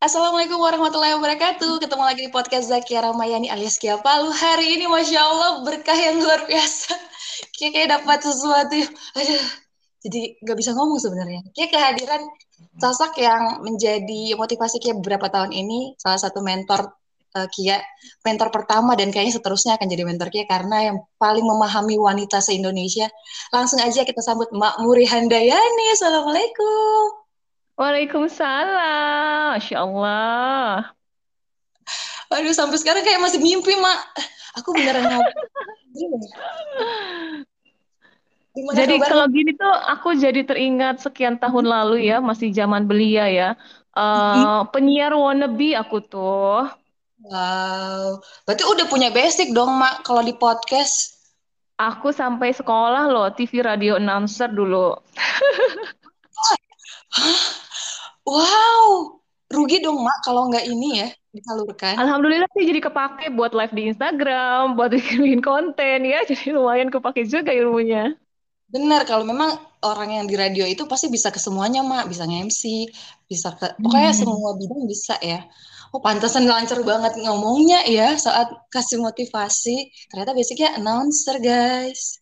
Assalamualaikum warahmatullahi wabarakatuh. Ketemu lagi di podcast Zakia Ramayani alias Kia Palu. Hari ini Masya Allah berkah yang luar biasa. Kayak kayak dapat sesuatu. Aduh, jadi nggak bisa ngomong sebenarnya. Kayak kehadiran sosok yang menjadi motivasi Kia beberapa tahun ini. Salah satu mentor uh, Kia, mentor pertama dan kayaknya seterusnya akan jadi mentor Kia karena yang paling memahami wanita se-Indonesia. Langsung aja kita sambut Mak Muri Handayani. Assalamualaikum. Waalaikumsalam. Masya Allah. Aduh, sampai sekarang kayak masih mimpi, Mak. Aku beneran jadi kabarnya? kalau gini tuh aku jadi teringat sekian tahun hmm. lalu ya, masih zaman belia ya. Uh, penyiar wannabe aku tuh. Wow, berarti udah punya basic dong, Mak, kalau di podcast. Aku sampai sekolah loh, TV radio announcer dulu. Wow, rugi dong mak kalau nggak ini ya disalurkan. Alhamdulillah sih jadi kepake buat live di Instagram, buat bikin konten ya, jadi lumayan kepake juga ilmunya. Benar, kalau memang orang yang di radio itu pasti bisa ke semuanya mak, bisa nge-MC, bisa ke, pokoknya hmm. semua bidang bisa ya. Oh pantasan lancar banget ngomongnya ya saat kasih motivasi. Ternyata basicnya announcer guys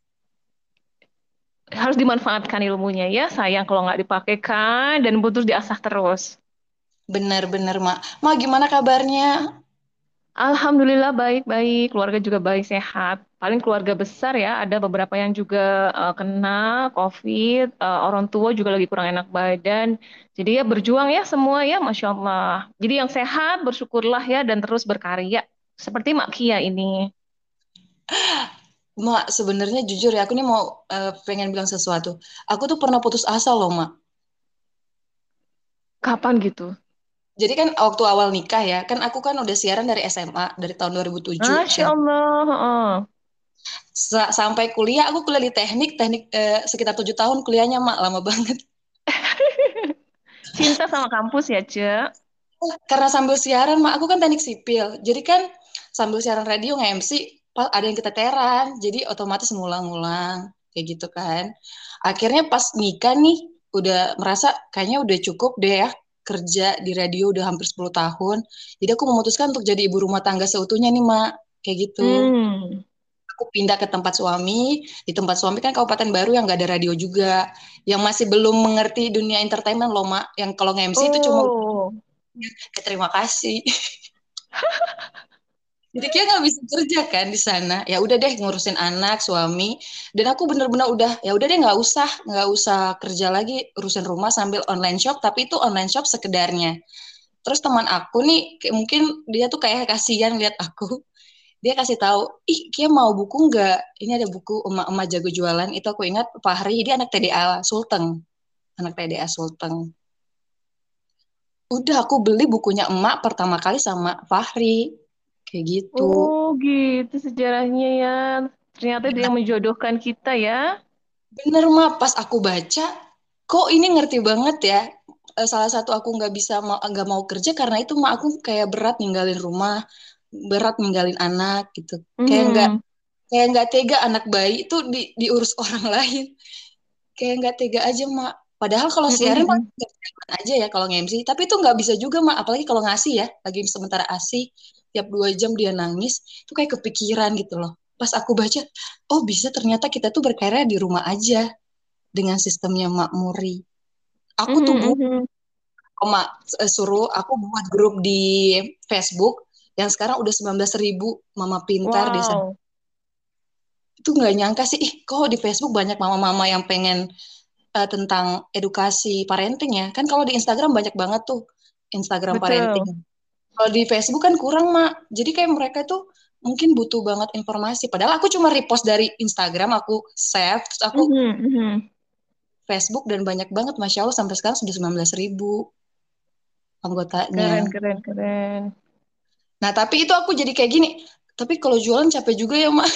harus dimanfaatkan ilmunya ya. Sayang kalau nggak dipakaikan dan butuh diasah terus. Benar-benar, Mak. Mak, gimana kabarnya? Alhamdulillah baik-baik, keluarga juga baik sehat. Paling keluarga besar ya, ada beberapa yang juga uh, kena COVID, uh, orang tua juga lagi kurang enak badan. Jadi ya berjuang ya semua ya, masya Allah. Jadi yang sehat bersyukurlah ya dan terus berkarya. Seperti Mak Kia ini. Mak, sebenarnya jujur ya, aku nih mau uh, pengen bilang sesuatu. Aku tuh pernah putus asa loh, Mak. Kapan gitu? Jadi kan waktu awal nikah ya, kan aku kan udah siaran dari SMA, dari tahun 2007. Masya Allah. Oh. Sa sampai kuliah, aku kuliah di teknik, teknik eh, sekitar tujuh tahun kuliahnya, Mak. Lama banget. Cinta sama kampus ya, Cek? Karena sambil siaran, Mak, aku kan teknik sipil. Jadi kan sambil siaran radio nge-MC, ada yang keteteran. Jadi otomatis ngulang-ngulang. Kayak gitu kan. Akhirnya pas nikah nih udah merasa kayaknya udah cukup deh ya kerja di radio udah hampir 10 tahun. Jadi aku memutuskan untuk jadi ibu rumah tangga seutuhnya nih mak. Kayak gitu. Hmm. aku pindah ke tempat suami. Di tempat suami kan kabupaten baru yang gak ada radio juga. Yang masih belum mengerti dunia entertainment loh mak. Yang kalau nge-MC oh. itu cuma ya, terima kasih Jadi kayak nggak bisa kerja kan di sana. Ya udah deh ngurusin anak, suami. Dan aku bener-bener udah ya udah deh nggak usah nggak usah kerja lagi urusin rumah sambil online shop. Tapi itu online shop sekedarnya. Terus teman aku nih kayak mungkin dia tuh kayak kasihan lihat aku. Dia kasih tahu, ih kayak mau buku nggak? Ini ada buku emak-emak jago jualan. Itu aku ingat Fahri, dia anak TDA Sulteng. Anak TDA Sulteng. Udah aku beli bukunya emak pertama kali sama Fahri Kayak gitu. Oh, gitu sejarahnya ya. Ternyata dia yang menjodohkan kita ya. Bener, mah Pas aku baca, kok ini ngerti banget ya. Eh, salah satu aku nggak bisa nggak mau kerja karena itu mah aku kayak berat ninggalin rumah, berat ninggalin anak gitu. Mm. Kayak nggak kayak nggak tega anak bayi itu di, diurus orang lain. Kayak nggak tega aja mak. Padahal kalau siaran mm -hmm. aja ya kalau nge-MC, tapi itu nggak bisa juga mak. Apalagi kalau ngasih ya, lagi sementara asih tiap dua jam dia nangis itu kayak kepikiran gitu loh pas aku baca oh bisa ternyata kita tuh berkarya di rumah aja dengan sistemnya makmuri aku tuh mm -hmm. bu suruh aku buat grup di Facebook yang sekarang udah 19 ribu mama pintar wow. di sana itu nggak nyangka sih ih kok di Facebook banyak mama-mama yang pengen uh, tentang edukasi parenting ya kan kalau di Instagram banyak banget tuh Instagram Betul. parenting kalau di Facebook kan kurang, Mak. Jadi kayak mereka tuh mungkin butuh banget informasi. Padahal aku cuma repost dari Instagram, aku save, terus aku mm -hmm. Facebook dan banyak banget, Masya Allah sampai sekarang sudah 19 ribu anggotanya. Keren, keren, keren. Nah, tapi itu aku jadi kayak gini. Tapi kalau jualan capek juga ya, Mak.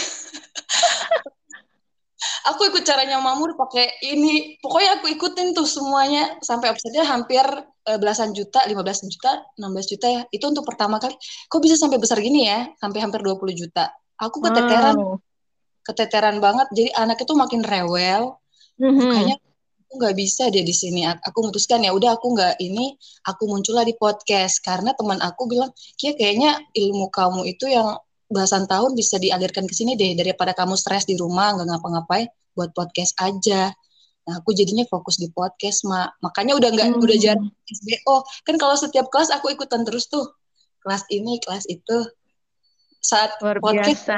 aku ikut caranya Mamur pakai ini. Pokoknya aku ikutin tuh semuanya sampai omsetnya hampir belasan juta, 15 juta, 16 juta ya. Itu untuk pertama kali. Kok bisa sampai besar gini ya? Sampai hampir 20 juta. Aku keteteran. Wow. Keteteran banget. Jadi anak itu makin rewel. Mm-hmm. Makanya aku nggak bisa dia di sini. Aku memutuskan ya udah aku nggak ini, aku muncullah di podcast karena teman aku bilang, Kia kayaknya ilmu kamu itu yang belasan tahun bisa dialirkan ke sini deh daripada kamu stres di rumah nggak ngapa-ngapain buat podcast aja. Nah, aku jadinya fokus di podcast, Mak. Makanya udah nggak hmm. udah jarang SBO. Kan kalau setiap kelas aku ikutan terus tuh. Kelas ini, kelas itu. Saat Luar podcast biasa.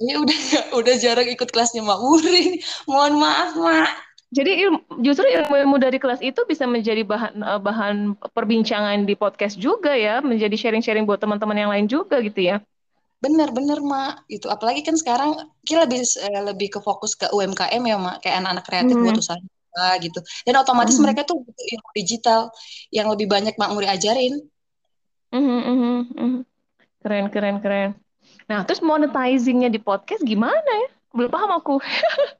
Ya udah udah jarang ikut kelasnya Mak Muri. Mohon maaf, Mak. Jadi ilmu, justru ilmu-ilmu dari kelas itu bisa menjadi bahan eh, bahan perbincangan di podcast juga ya, menjadi sharing-sharing buat teman-teman yang lain juga gitu ya. Bener bener mak itu apalagi kan sekarang kita lebih eh, lebih ke fokus ke UMKM ya mak kayak anak-anak kreatif hmm. buat usaha gitu dan otomatis hmm. mereka tuh butuh ilmu digital yang lebih banyak mak Muri ajarin. Hmm, hmm, hmm. Keren keren keren. Nah terus monetizingnya di podcast gimana ya? Belum paham aku.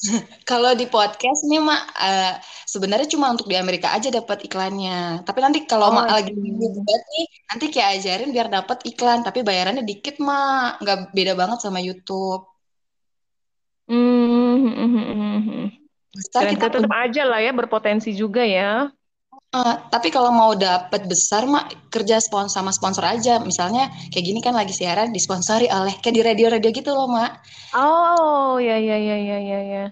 kalau di podcast nih mak uh, sebenarnya cuma untuk di Amerika aja dapat iklannya. Tapi nanti kalau oh, mak lagi buat nih, nanti kayak ajarin biar dapat iklan. Tapi bayarannya dikit mak, nggak beda banget sama YouTube. Hmm, hmm, hmm. kita tetap aja lah ya berpotensi juga ya. Uh, tapi kalau mau dapat besar mak kerja sponsor sama sponsor aja. Misalnya kayak gini kan lagi siaran disponsori oleh kayak di radio-radio gitu loh mak. Oh ya ya ya ya ya ya.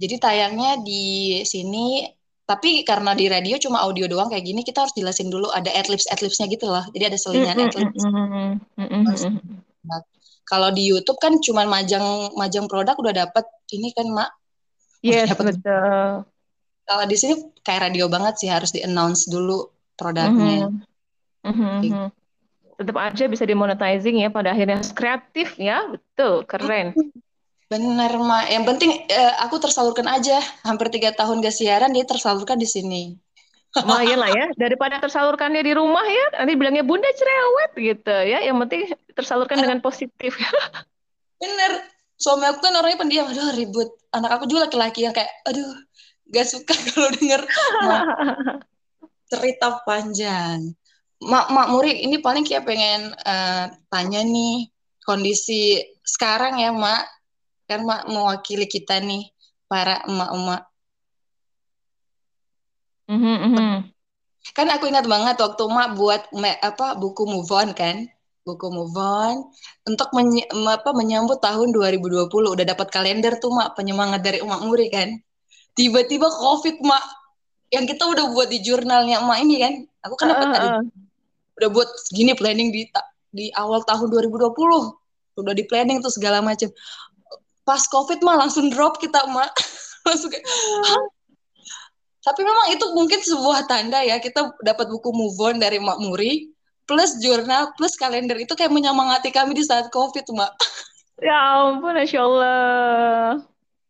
Jadi tayangnya di sini tapi karena di radio cuma audio doang kayak gini kita harus jelasin dulu ada adlibs adlibsnya gitu loh. Jadi ada selingan mm -hmm. adlibs. Mm -hmm. Nah, kalau di YouTube kan cuma majang majang produk udah dapat ini kan mak. Yes dapet. betul kalau di sini kayak radio banget sih harus di announce dulu produknya. Mm -hmm. Mm -hmm. Tetap aja bisa dimonetizing ya pada akhirnya kreatif ya, betul keren. Bener mak, yang penting eh, aku tersalurkan aja. Hampir tiga tahun gak siaran dia tersalurkan di sini. Lumayan lah ya, daripada tersalurkannya di rumah ya, nanti bilangnya bunda cerewet gitu ya. Yang penting tersalurkan dengan positif. Bener, suami aku kan orangnya pendiam, aduh ribut. Anak aku juga laki-laki yang kayak, aduh gak suka kalau denger cerita panjang. Mak, Mak Muri, ini paling kayak pengen uh, tanya nih kondisi sekarang ya, Mak. Kan Mak mewakili kita nih, para emak-emak. Mm -hmm. Kan aku ingat banget waktu Mak buat me, apa buku Move On kan? Buku Move On untuk menye, apa, menyambut tahun 2020 udah dapat kalender tuh Mak penyemangat dari Mak Muri kan tiba-tiba covid mak. Yang kita udah buat di jurnalnya emak ini kan? Aku kan dapat uh, uh. udah buat gini planning di di awal tahun 2020 udah di planning tuh segala macam pas covid mah langsung drop kita emak langsung kayak tapi memang itu mungkin sebuah tanda ya kita dapat buku move on dari Mak Muri plus jurnal plus kalender. Itu kayak menyemangati kami di saat covid mak. Ya ampun masya Allah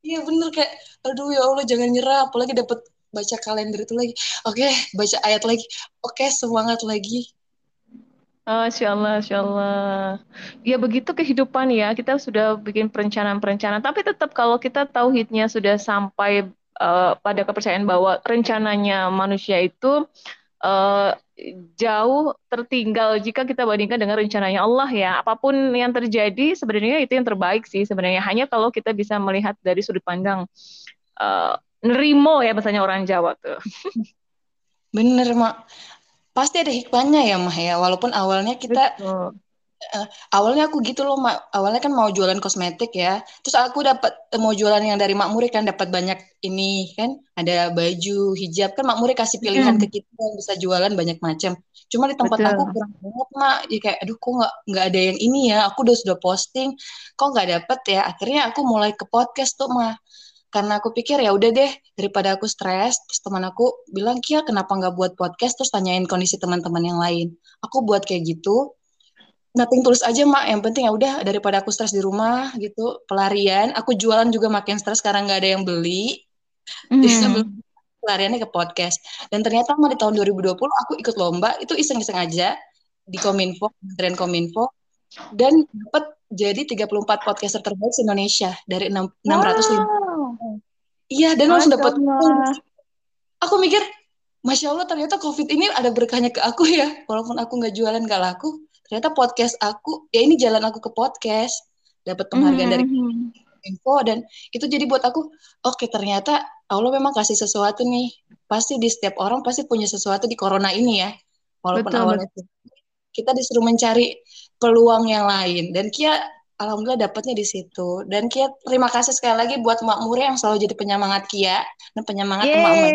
iya bener kayak aduh ya Allah jangan nyerah apalagi dapat baca kalender itu lagi. Oke baca ayat lagi. Oke semangat lagi. Oh, Allah, Masya Allah. Ya begitu kehidupan ya, kita sudah bikin perencanaan-perencanaan, tapi tetap kalau kita tauhidnya sudah sampai uh, pada kepercayaan bahwa rencananya manusia itu uh, jauh tertinggal jika kita bandingkan dengan rencananya Allah ya. Apa pun yang terjadi sebenarnya itu yang terbaik sih sebenarnya. Hanya kalau kita bisa melihat dari sudut pandang uh, nerimo ya bahasanya orang Jawa tuh. Bener mak. Pasti ada hikmahnya ya mah ya. Walaupun awalnya kita Betul uh, awalnya aku gitu loh mak awalnya kan mau jualan kosmetik ya. Terus aku dapat uh, mau jualan yang dari Mak Muri kan dapat banyak ini kan. Ada baju hijab kan Mak Muri kasih pilihan hmm. ke kita yang bisa jualan banyak macam. Cuma di tempat Betul. aku kurang banget mak. Ya kayak aduh kok nggak nggak ada yang ini ya? Aku udah sudah posting. Kok nggak dapet ya? Akhirnya aku mulai ke podcast tuh mah karena aku pikir ya udah deh daripada aku stres. Terus teman aku bilang Kia kenapa nggak buat podcast? Terus tanyain kondisi teman-teman yang lain. Aku buat kayak gitu nothing tulus aja mak. Yang penting ya udah daripada aku stres di rumah gitu. Pelarian. Aku jualan juga makin stres karena nggak ada yang beli. Mm. jadi pelariannya ke podcast. Dan ternyata mah di tahun 2020 aku ikut lomba. Itu iseng-iseng aja di Kominfo Kementerian Kominfo. Dan dapat jadi 34 podcaster terbaik di Indonesia dari 6, wow. 605 iya dan langsung dapat aku mikir Masya Allah ternyata COVID ini ada berkahnya ke aku ya. Walaupun aku nggak jualan nggak laku ternyata podcast aku ya ini jalan aku ke podcast. Dapat penghargaan mm -hmm. dari info dan itu jadi buat aku oke okay, ternyata Allah memang kasih sesuatu nih. Pasti di setiap orang pasti punya sesuatu di corona ini ya. Walaupun betul, awalnya betul. kita disuruh mencari peluang yang lain. Dan Kia alhamdulillah dapatnya di situ. Dan Kia terima kasih sekali lagi buat Mak Muri yang selalu jadi penyemangat Kia. Dan penyemangat emak-emak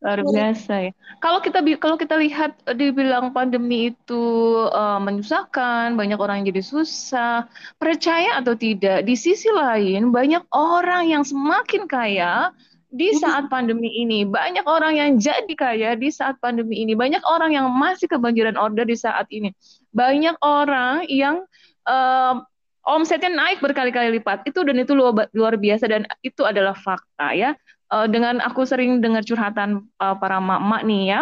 luar biasa ya. Kalau kita kalau kita lihat eh, dibilang pandemi itu uh, menyusahkan, banyak orang yang jadi susah, percaya atau tidak, di sisi lain banyak orang yang semakin kaya di saat pandemi ini, banyak orang yang jadi kaya di saat pandemi ini, banyak orang yang masih kebanjiran order di saat ini, banyak orang yang uh, omsetnya naik berkali-kali lipat. Itu dan itu luar biasa dan itu adalah fakta ya uh, dengan aku sering dengar curhatan uh, para mak-mak nih ya,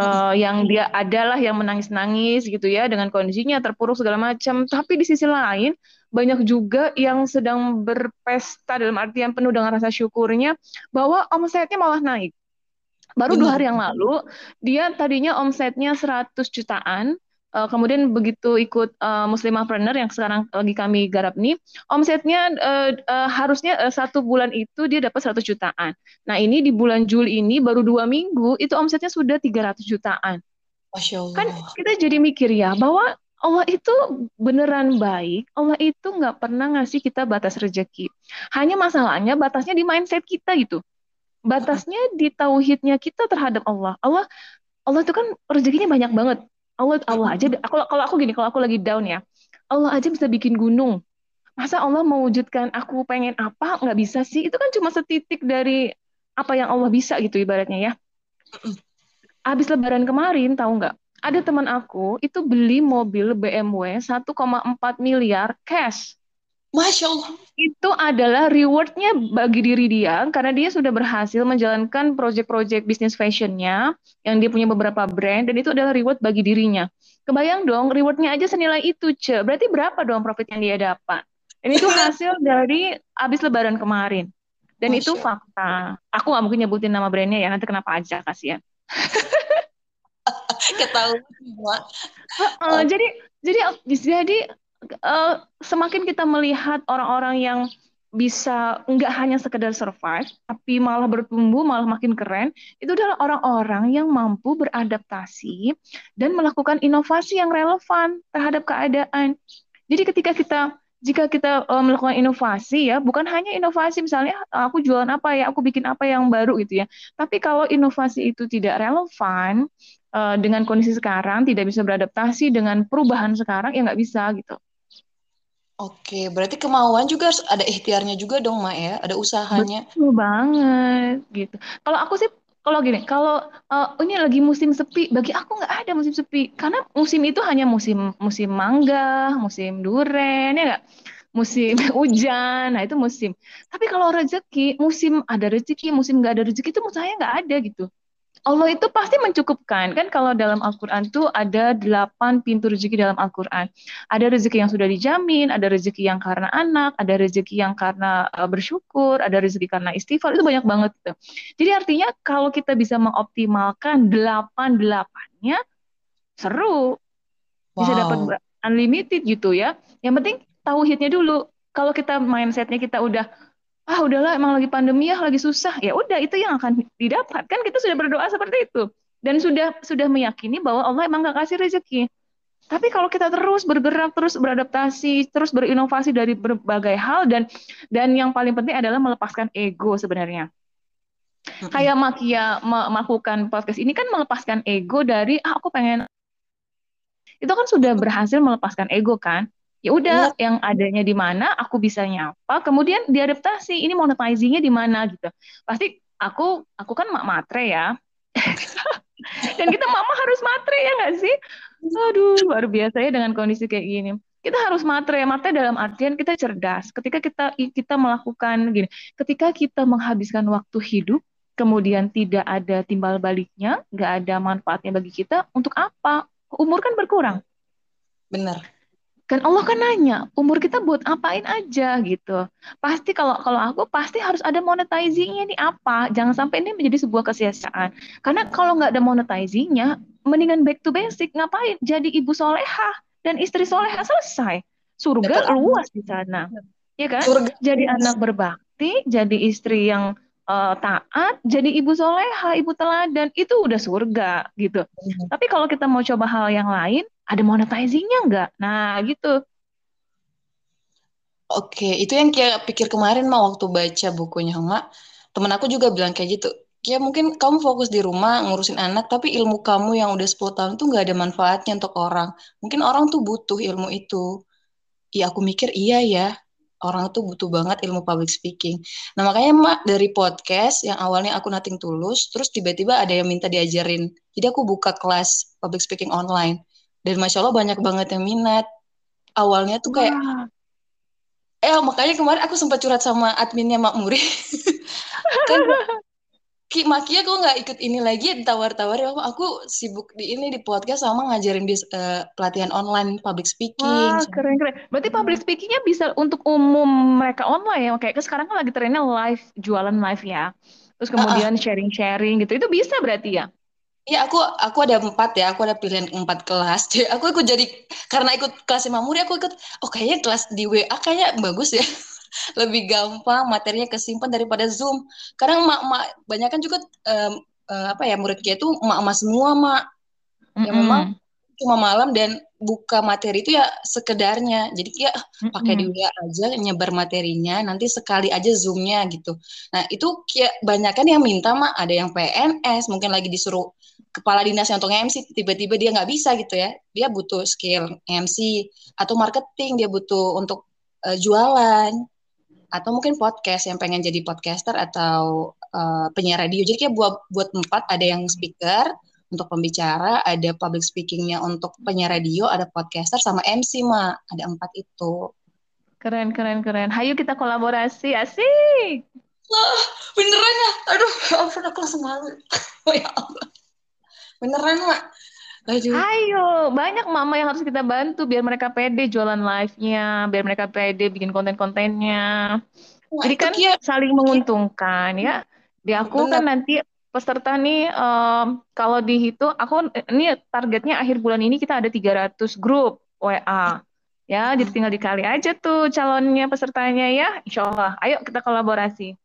uh, yang dia adalah yang menangis-nangis gitu ya dengan kondisinya terpuruk segala macam. Tapi di sisi lain banyak juga yang sedang berpesta dalam artian penuh dengan rasa syukurnya bahwa omsetnya malah naik. Baru dua hari yang lalu dia tadinya omsetnya 100 jutaan, uh, kemudian begitu ikut uh, Muslimahpreneur yang sekarang lagi kami garap nih, omsetnya uh, uh, harusnya uh, satu bulan itu dia dapat 100 jutaan. Nah ini di bulan Juli ini baru dua minggu itu omsetnya sudah 300 jutaan. Masya Allah. Kan kita jadi mikir ya bahwa Allah itu beneran baik, Allah itu nggak pernah ngasih kita batas rezeki. Hanya masalahnya batasnya di mindset kita gitu. Batasnya di tauhidnya kita terhadap Allah. Allah Allah itu kan rezekinya banyak banget. Allah Allah aja kalau kalau aku gini kalau aku lagi down ya Allah aja bisa bikin gunung. Masa Allah mewujudkan aku pengen apa nggak bisa sih? Itu kan cuma setitik dari apa yang Allah bisa gitu ibaratnya ya. Habis lebaran kemarin tahu nggak? Ada teman aku itu beli mobil BMW 1,4 miliar cash Masya Allah. Itu adalah rewardnya bagi diri dia karena dia sudah berhasil menjalankan proyek-proyek bisnis fashionnya yang dia punya beberapa brand dan itu adalah reward bagi dirinya. Kebayang dong rewardnya aja senilai itu, Ce. Berarti berapa dong profit yang dia dapat? Dan itu hasil dari habis lebaran kemarin. Dan Masya. itu fakta. Aku nggak mungkin nyebutin nama brandnya ya, nanti kenapa aja kasihan. Ketahuan semua. Uh, uh, jadi jadi jadi uh, semakin kita melihat orang-orang yang bisa nggak hanya sekedar survive, tapi malah bertumbuh, malah makin keren, itu adalah orang-orang yang mampu beradaptasi dan melakukan inovasi yang relevan terhadap keadaan. Jadi ketika kita jika kita uh, melakukan inovasi ya, bukan hanya inovasi misalnya aku jualan apa ya, aku bikin apa yang baru gitu ya. Tapi kalau inovasi itu tidak relevan uh, dengan kondisi sekarang, tidak bisa beradaptasi dengan perubahan sekarang, ya nggak bisa gitu. Oke, berarti kemauan juga harus ada ikhtiarnya juga dong, Mak ya, ada usahanya. Betul banget, gitu. Kalau aku sih, kalau gini, kalau uh, ini lagi musim sepi, bagi aku nggak ada musim sepi, karena musim itu hanya musim musim mangga, musim duren, ya nggak? Musim hujan, nah itu musim. Tapi kalau rezeki, musim ada rezeki, musim nggak ada rezeki itu menurut saya nggak ada gitu. Allah itu pasti mencukupkan kan kalau dalam Al-Qur'an itu ada delapan pintu rezeki dalam Al-Qur'an. Ada rezeki yang sudah dijamin, ada rezeki yang karena anak, ada rezeki yang karena uh, bersyukur, ada rezeki karena istighfar, itu banyak banget gitu. Jadi artinya kalau kita bisa mengoptimalkan delapan-delapannya seru. Bisa wow. dapat unlimited gitu ya. Yang penting tauhidnya dulu. Kalau kita mindsetnya kita udah ah udahlah emang lagi pandemi ya lagi susah. Ya udah itu yang akan didapat. Kan kita sudah berdoa seperti itu. Dan sudah sudah meyakini bahwa Allah emang gak kasih rezeki. Tapi kalau kita terus bergerak terus beradaptasi terus berinovasi dari berbagai hal dan dan yang paling penting adalah melepaskan ego sebenarnya. Mm-hmm. kayak Makia melakukan podcast ini kan melepaskan ego dari ah aku pengen. Itu kan sudah berhasil melepaskan ego kan ya udah ya. yang adanya di mana aku bisa nyapa kemudian diadaptasi ini monetizingnya di mana gitu. Pasti aku aku kan mak matre ya. Dan kita mama harus matre ya nggak sih? Aduh luar biasa ya dengan kondisi kayak gini. Kita harus matre matre dalam artian kita cerdas. Ketika kita kita melakukan gini ketika kita menghabiskan waktu hidup kemudian tidak ada timbal baliknya nggak ada manfaatnya bagi kita untuk apa? Umur kan berkurang. Benar kan Allah kan nanya umur kita buat apain aja gitu pasti kalau kalau aku pasti harus ada monetizingnya nih apa jangan sampai ini menjadi sebuah kesia-siaan karena kalau nggak ada monetizingnya mendingan back to basic ngapain jadi ibu soleha dan istri soleha selesai surga luas di sana. Ya kan? Surga jadi anak berbakti, jadi istri yang uh, taat, jadi ibu soleha, ibu teladan, itu udah surga gitu. Hmm. Tapi kalau kita mau coba hal yang lain, ada monetizingnya nggak? Nah gitu. Oke, itu yang kayak pikir kemarin mah waktu baca bukunya Mak. Temen aku juga bilang kayak gitu. Ya mungkin kamu fokus di rumah ngurusin anak, tapi ilmu kamu yang udah 10 tahun tuh nggak ada manfaatnya untuk orang. Mungkin orang tuh butuh ilmu itu. Ya aku mikir iya ya, orang tuh butuh banget ilmu public speaking. Nah makanya mak dari podcast yang awalnya aku nating tulus, terus tiba-tiba ada yang minta diajarin. Jadi aku buka kelas public speaking online. Dan masya Allah banyak banget yang minat. Awalnya tuh kayak, Wah. eh makanya kemarin aku sempat curhat sama adminnya Mak Muri. kan Ki Makia kok nggak ikut ini lagi ditawar-tawar ya aku sibuk di ini di podcast sama ngajarin bis, uh, pelatihan online public speaking. Wah, keren keren. Berarti public speakingnya bisa untuk umum mereka online ya kayak sekarang kan lagi trennya live jualan live ya. Terus kemudian sharing-sharing gitu. Itu bisa berarti ya? Iya, aku aku ada empat ya. Aku ada pilihan empat kelas. Jadi aku ikut jadi karena ikut kelas Mamuri aku ikut. Oh kayaknya kelas di WA kayaknya bagus ya lebih gampang materinya kesimpan daripada Zoom. Kadang mak-mak banyak kan juga um, uh, apa ya murid kita itu mak-mak semua mak mm-hmm. yang memang cuma malam dan buka materi itu ya sekedarnya. Jadi ya mm-hmm. pakai di WA aja nyebar materinya, nanti sekali aja zoomnya gitu. Nah itu kayak banyak kan yang minta mak, ada yang PNS mungkin lagi disuruh kepala dinas yang untuk MC tiba-tiba dia nggak bisa gitu ya dia butuh skill MC atau marketing dia butuh untuk uh, jualan atau mungkin podcast yang pengen jadi podcaster atau uh, penyiar radio. Jadi kayak buat buat empat ada yang speaker untuk pembicara, ada public speakingnya untuk penyiar radio, ada podcaster sama MC mak ada empat itu. Keren keren keren. Hayu kita kolaborasi asik. Wah beneran ya? Aduh ya ampun aku langsung malu. Oh ya Allah. Beneran mak. Aduh. Ayo, banyak mama yang harus kita bantu biar mereka pede jualan live-nya, biar mereka pede bikin konten-kontennya. Wah, Jadi kan kia. saling menguntungkan ya. Di aku Benar. kan nanti peserta nih um, kalau dihitung aku ini targetnya akhir bulan ini kita ada 300 grup WA. Ya, jadi tinggal dikali aja tuh calonnya pesertanya ya. Insya Allah. Ayo kita kolaborasi.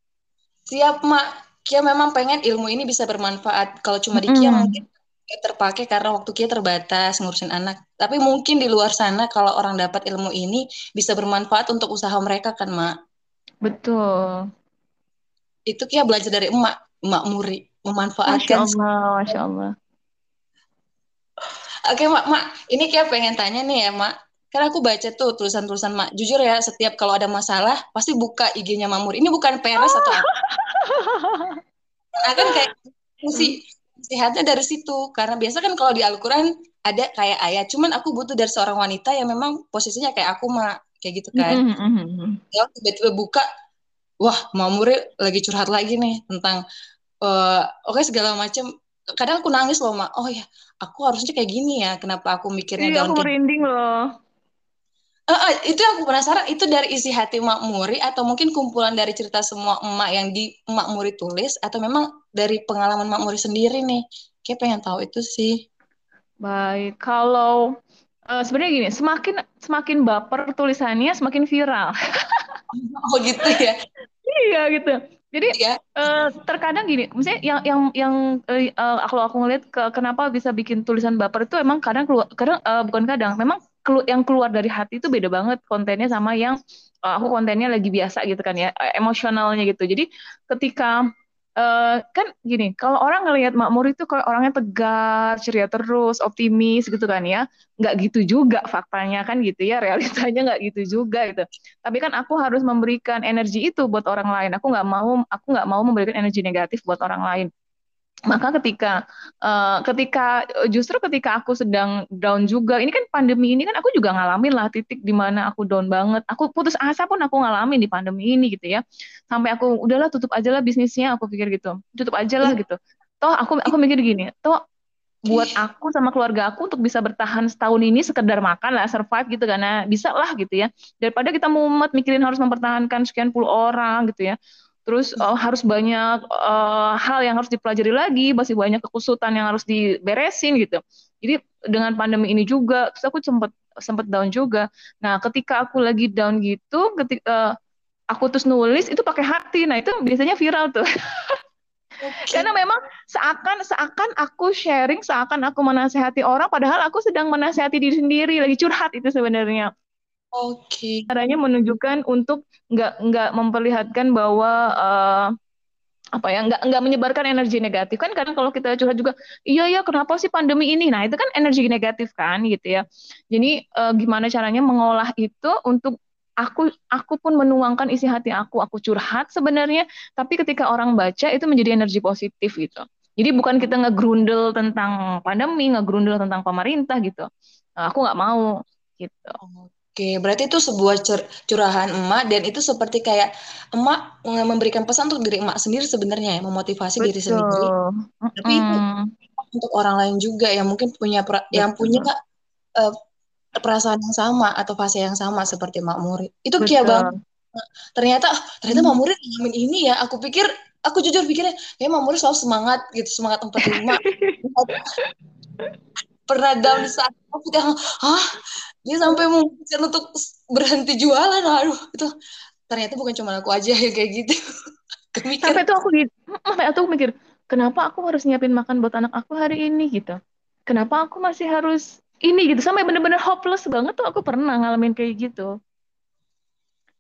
Siap, Mak. Kia memang pengen ilmu ini bisa bermanfaat. Kalau cuma di Kia mm. mungkin terpakai karena waktu kita terbatas ngurusin anak. Tapi mungkin di luar sana kalau orang dapat ilmu ini bisa bermanfaat untuk usaha mereka kan, Mak? Betul. Itu kia belajar dari emak, emak muri, memanfaatkan. Masya Allah, Masya Allah. Oke, Mak, Mak, ini kia pengen tanya nih ya, Mak. Karena aku baca tuh tulisan-tulisan Mak. Jujur ya, setiap kalau ada masalah, pasti buka IG-nya Mak Muri. Ini bukan peres atau apa. Akan kayak si sehatnya dari situ. Karena biasa kan kalau di Al-Quran ada kayak ayat cuman aku butuh dari seorang wanita yang memang posisinya kayak aku mah kayak gitu kan. Mm-hmm. ya tiba-tiba buka wah Mamure lagi curhat lagi nih tentang uh, oke okay, segala macam kadang aku nangis loh mak oh ya aku harusnya kayak gini ya. Kenapa aku mikirnya iya, aku merinding loh Uh, uh, itu aku penasaran itu dari isi hati Mak Muri atau mungkin kumpulan dari cerita semua emak yang di Mak Muri tulis atau memang dari pengalaman Mak Muri sendiri nih? Kayak pengen tahu itu sih. Baik, kalau uh, sebenarnya gini, semakin semakin baper tulisannya semakin viral. oh gitu ya? iya gitu. Jadi ya. uh, terkadang gini, misalnya yang yang yang uh, aku aku ngeliat ke, kenapa bisa bikin tulisan baper itu emang kadang keluar, kadang uh, bukan kadang, memang yang keluar dari hati itu beda banget kontennya sama yang uh, aku kontennya lagi biasa gitu kan ya emosionalnya gitu. Jadi ketika uh, kan gini kalau orang ngelihat Makmur itu kalau orangnya tegar ceria terus optimis gitu kan ya nggak gitu juga faktanya kan gitu ya realitanya nggak gitu juga gitu. Tapi kan aku harus memberikan energi itu buat orang lain aku nggak mau aku nggak mau memberikan energi negatif buat orang lain maka ketika uh, ketika justru ketika aku sedang down juga ini kan pandemi ini kan aku juga ngalamin lah titik di mana aku down banget. Aku putus asa pun aku ngalamin di pandemi ini gitu ya. Sampai aku udahlah tutup aja lah bisnisnya aku pikir gitu. Tutup aja lah gitu. Toh aku aku mikir gini toh buat aku sama keluarga aku untuk bisa bertahan setahun ini sekedar makan lah survive gitu karena bisa lah gitu ya. Daripada kita mumet mikirin harus mempertahankan sekian puluh orang gitu ya terus uh, harus banyak uh, hal yang harus dipelajari lagi, masih banyak kekusutan yang harus diberesin gitu. Jadi dengan pandemi ini juga, terus aku sempat sempat down juga. Nah, ketika aku lagi down gitu, ketika uh, aku terus nulis itu pakai hati. Nah, itu biasanya viral tuh. Okay. Karena memang seakan seakan aku sharing, seakan aku menasehati orang, padahal aku sedang menasehati diri sendiri, lagi curhat itu sebenarnya. Oke. Okay. Caranya menunjukkan untuk nggak nggak memperlihatkan bahwa uh, apa ya nggak nggak menyebarkan energi negatif. Kan karena kalau kita curhat juga iya ya kenapa sih pandemi ini? Nah itu kan energi negatif kan gitu ya. Jadi uh, gimana caranya mengolah itu untuk aku aku pun menuangkan isi hati aku aku curhat sebenarnya tapi ketika orang baca itu menjadi energi positif gitu. Jadi bukan kita ngegrundel tentang pandemi ngegrundel tentang pemerintah gitu. Nah, aku nggak mau gitu Oke, berarti itu sebuah cur curahan emak dan itu seperti kayak emak memberikan pesan untuk diri emak sendiri sebenarnya ya, memotivasi Betul. diri sendiri. Tapi mm. itu untuk orang lain juga yang mungkin punya yang punya uh, perasaan yang sama atau fase yang sama seperti Mak Murid. Itu kayak banget. Ternyata ternyata Mak Murid ngalamin ini ya. Aku pikir aku jujur pikirnya kayak Mak Murid selalu semangat gitu, semangat 45. pernah down saat covid yang ah dia sampai memutuskan untuk berhenti jualan aduh. Itu ternyata bukan cuma aku aja yang kayak gitu. Sampai itu aku gitu sampai aku mikir kenapa aku harus nyiapin makan buat anak aku hari ini? Gitu. Kenapa aku masih harus ini? Gitu. Sampai bener-bener hopeless banget tuh aku pernah ngalamin kayak gitu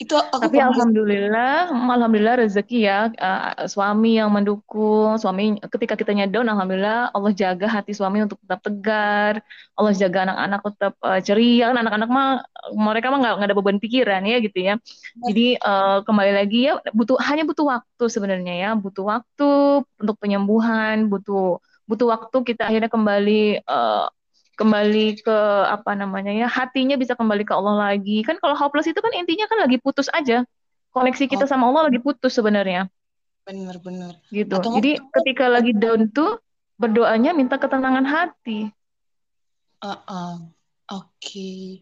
itu aku tapi alhamdulillah alhamdulillah rezeki ya uh, suami yang mendukung suami ketika kita down alhamdulillah Allah jaga hati suami untuk tetap tegar Allah jaga anak-anak tetap uh, ceria. Kan anak-anak mah mereka mah nggak ada beban pikiran ya gitu ya. Jadi uh, kembali lagi ya butuh hanya butuh waktu sebenarnya ya. Butuh waktu untuk penyembuhan butuh butuh waktu kita akhirnya kembali uh, kembali ke apa namanya ya hatinya bisa kembali ke Allah lagi. Kan kalau hopeless itu kan intinya kan lagi putus aja. Koneksi kita oh. sama Allah lagi putus sebenarnya. Benar-benar gitu. Atau jadi ketika lagi down tuh berdoanya minta ketenangan hati. Uh -uh. oke. Okay.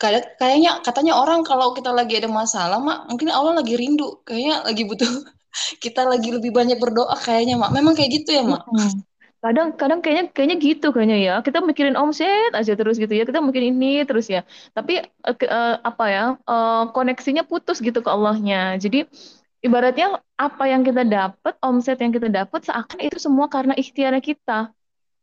Kayak, kayaknya katanya orang kalau kita lagi ada masalah mak mungkin Allah lagi rindu. Kayaknya lagi butuh kita lagi lebih banyak berdoa kayaknya mak. Memang kayak gitu ya mak? Hmm kadang kadang kayaknya kayaknya gitu kayaknya ya. Kita mikirin omset aja terus gitu ya. Kita mungkin ini terus ya. Tapi uh, uh, apa ya uh, koneksinya putus gitu ke Allahnya. Jadi ibaratnya apa yang kita dapat omset yang kita dapat seakan itu semua karena ikhtiar kita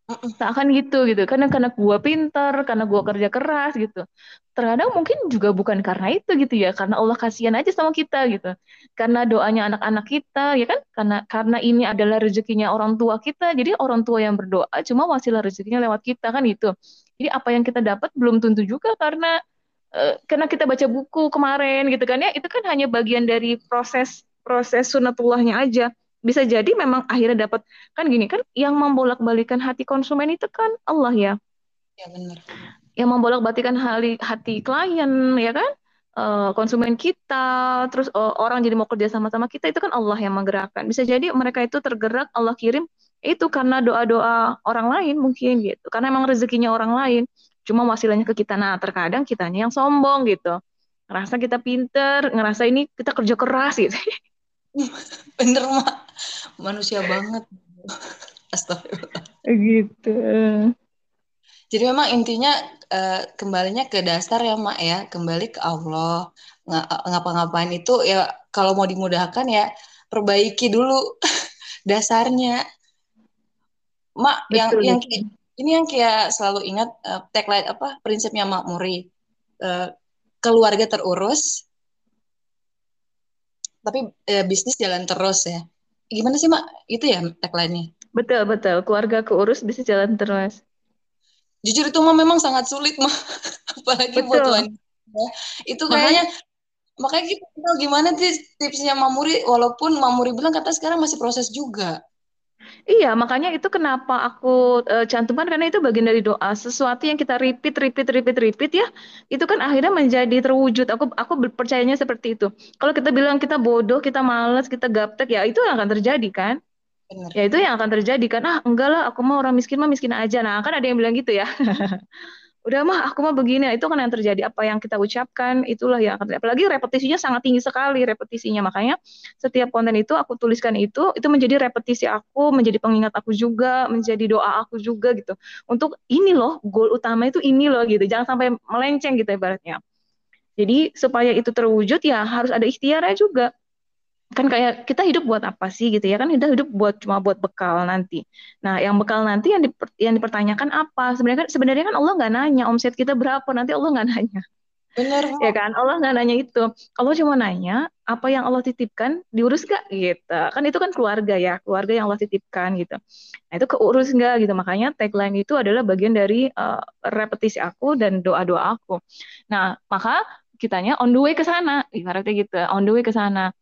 seakan gitu gitu. Karena karena gua pintar karena gua kerja keras gitu. Terkadang mungkin juga bukan karena itu gitu ya. Karena Allah kasihan aja sama kita gitu. Karena doanya anak-anak kita ya kan? Karena karena ini adalah rezekinya orang tua kita jadi orang tua yang berdoa cuma wasilah rezekinya lewat kita kan itu. Jadi apa yang kita dapat belum tentu juga karena uh, karena kita baca buku kemarin gitu kan ya. Itu kan hanya bagian dari proses proses sunatullahnya aja bisa jadi memang akhirnya dapat kan gini kan yang membolak-balikan hati konsumen itu kan Allah ya. Ya benar. Yang membolak-balikan hati, hati klien ya kan uh, konsumen kita terus uh, orang jadi mau kerja sama-sama kita itu kan Allah yang menggerakkan. Bisa jadi mereka itu tergerak Allah kirim itu karena doa-doa orang lain mungkin gitu. Karena emang rezekinya orang lain. Cuma wasilahnya ke kita. Nah, terkadang kitanya yang sombong gitu. Ngerasa kita pinter, ngerasa ini kita kerja keras gitu. Bener, Mak. Manusia banget. Astagfirullah. Gitu. Jadi memang intinya uh, kembalinya ke dasar ya, Mak ya. Kembali ke Allah. Ngapa-ngapain itu ya kalau mau dimudahkan ya perbaiki dulu dasarnya. Mak betul, yang yang ini yang kayak selalu ingat uh, tagline apa prinsipnya Mak Muri. Uh, keluarga terurus, tapi e, bisnis jalan terus ya. Gimana sih, Mak? Itu ya tagline-nya? Betul, betul. Keluarga keurus, bisnis jalan terus. Jujur itu mah memang sangat sulit, Mak. Apalagi betul. buat wanita. Itu kayaknya makanya kita tahu gimana sih tipsnya Mamuri walaupun Mamuri bilang kata sekarang masih proses juga. Iya, makanya itu kenapa aku uh, cantumkan karena itu bagian dari doa. Sesuatu yang kita repeat, repeat, repeat, repeat ya, itu kan akhirnya menjadi terwujud. Aku aku percayanya seperti itu. Kalau kita bilang kita bodoh, kita malas, kita gaptek, ya itu yang akan terjadi kan? Benar. Ya itu yang akan terjadi kan? Ah, enggak lah, aku mau orang miskin mah miskin aja. Nah, kan ada yang bilang gitu ya. udah mah aku mah begini itu kan yang terjadi apa yang kita ucapkan itulah yang akan apalagi repetisinya sangat tinggi sekali repetisinya makanya setiap konten itu aku tuliskan itu itu menjadi repetisi aku menjadi pengingat aku juga menjadi doa aku juga gitu. Untuk ini loh goal utama itu ini loh gitu. Jangan sampai melenceng gitu ibaratnya. Jadi supaya itu terwujud ya harus ada ikhtiarnya juga kan kayak kita hidup buat apa sih gitu ya? Kan kita hidup buat cuma buat bekal nanti. Nah yang bekal nanti yang diper, yang dipertanyakan apa? Sebenarnya kan sebenarnya kan Allah nggak nanya omset kita berapa nanti Allah nggak nanya. Benar ya kan? Allah nggak nanya itu. Allah cuma nanya apa yang Allah titipkan diurus gak gitu. Kan itu kan keluarga ya keluarga yang Allah titipkan gitu. Nah itu keurus nggak? Gitu. Makanya tagline itu adalah bagian dari uh, repetisi aku dan doa doa aku. Nah maka kitanya on the way ke sana. Ibaratnya gitu on the way ke sana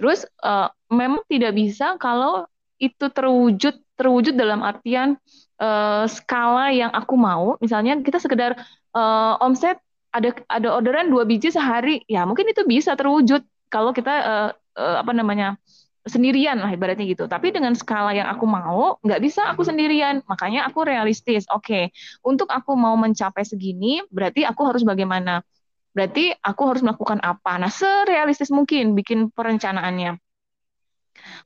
Terus uh, memang tidak bisa kalau itu terwujud terwujud dalam artian uh, skala yang aku mau. Misalnya kita sekedar uh, omset ada ada orderan dua biji sehari, ya mungkin itu bisa terwujud kalau kita uh, uh, apa namanya sendirian lah ibaratnya gitu. Tapi dengan skala yang aku mau, nggak bisa aku sendirian. Makanya aku realistis. Oke, okay, untuk aku mau mencapai segini, berarti aku harus bagaimana? Berarti aku harus melakukan apa? Nah, serealistis mungkin bikin perencanaannya.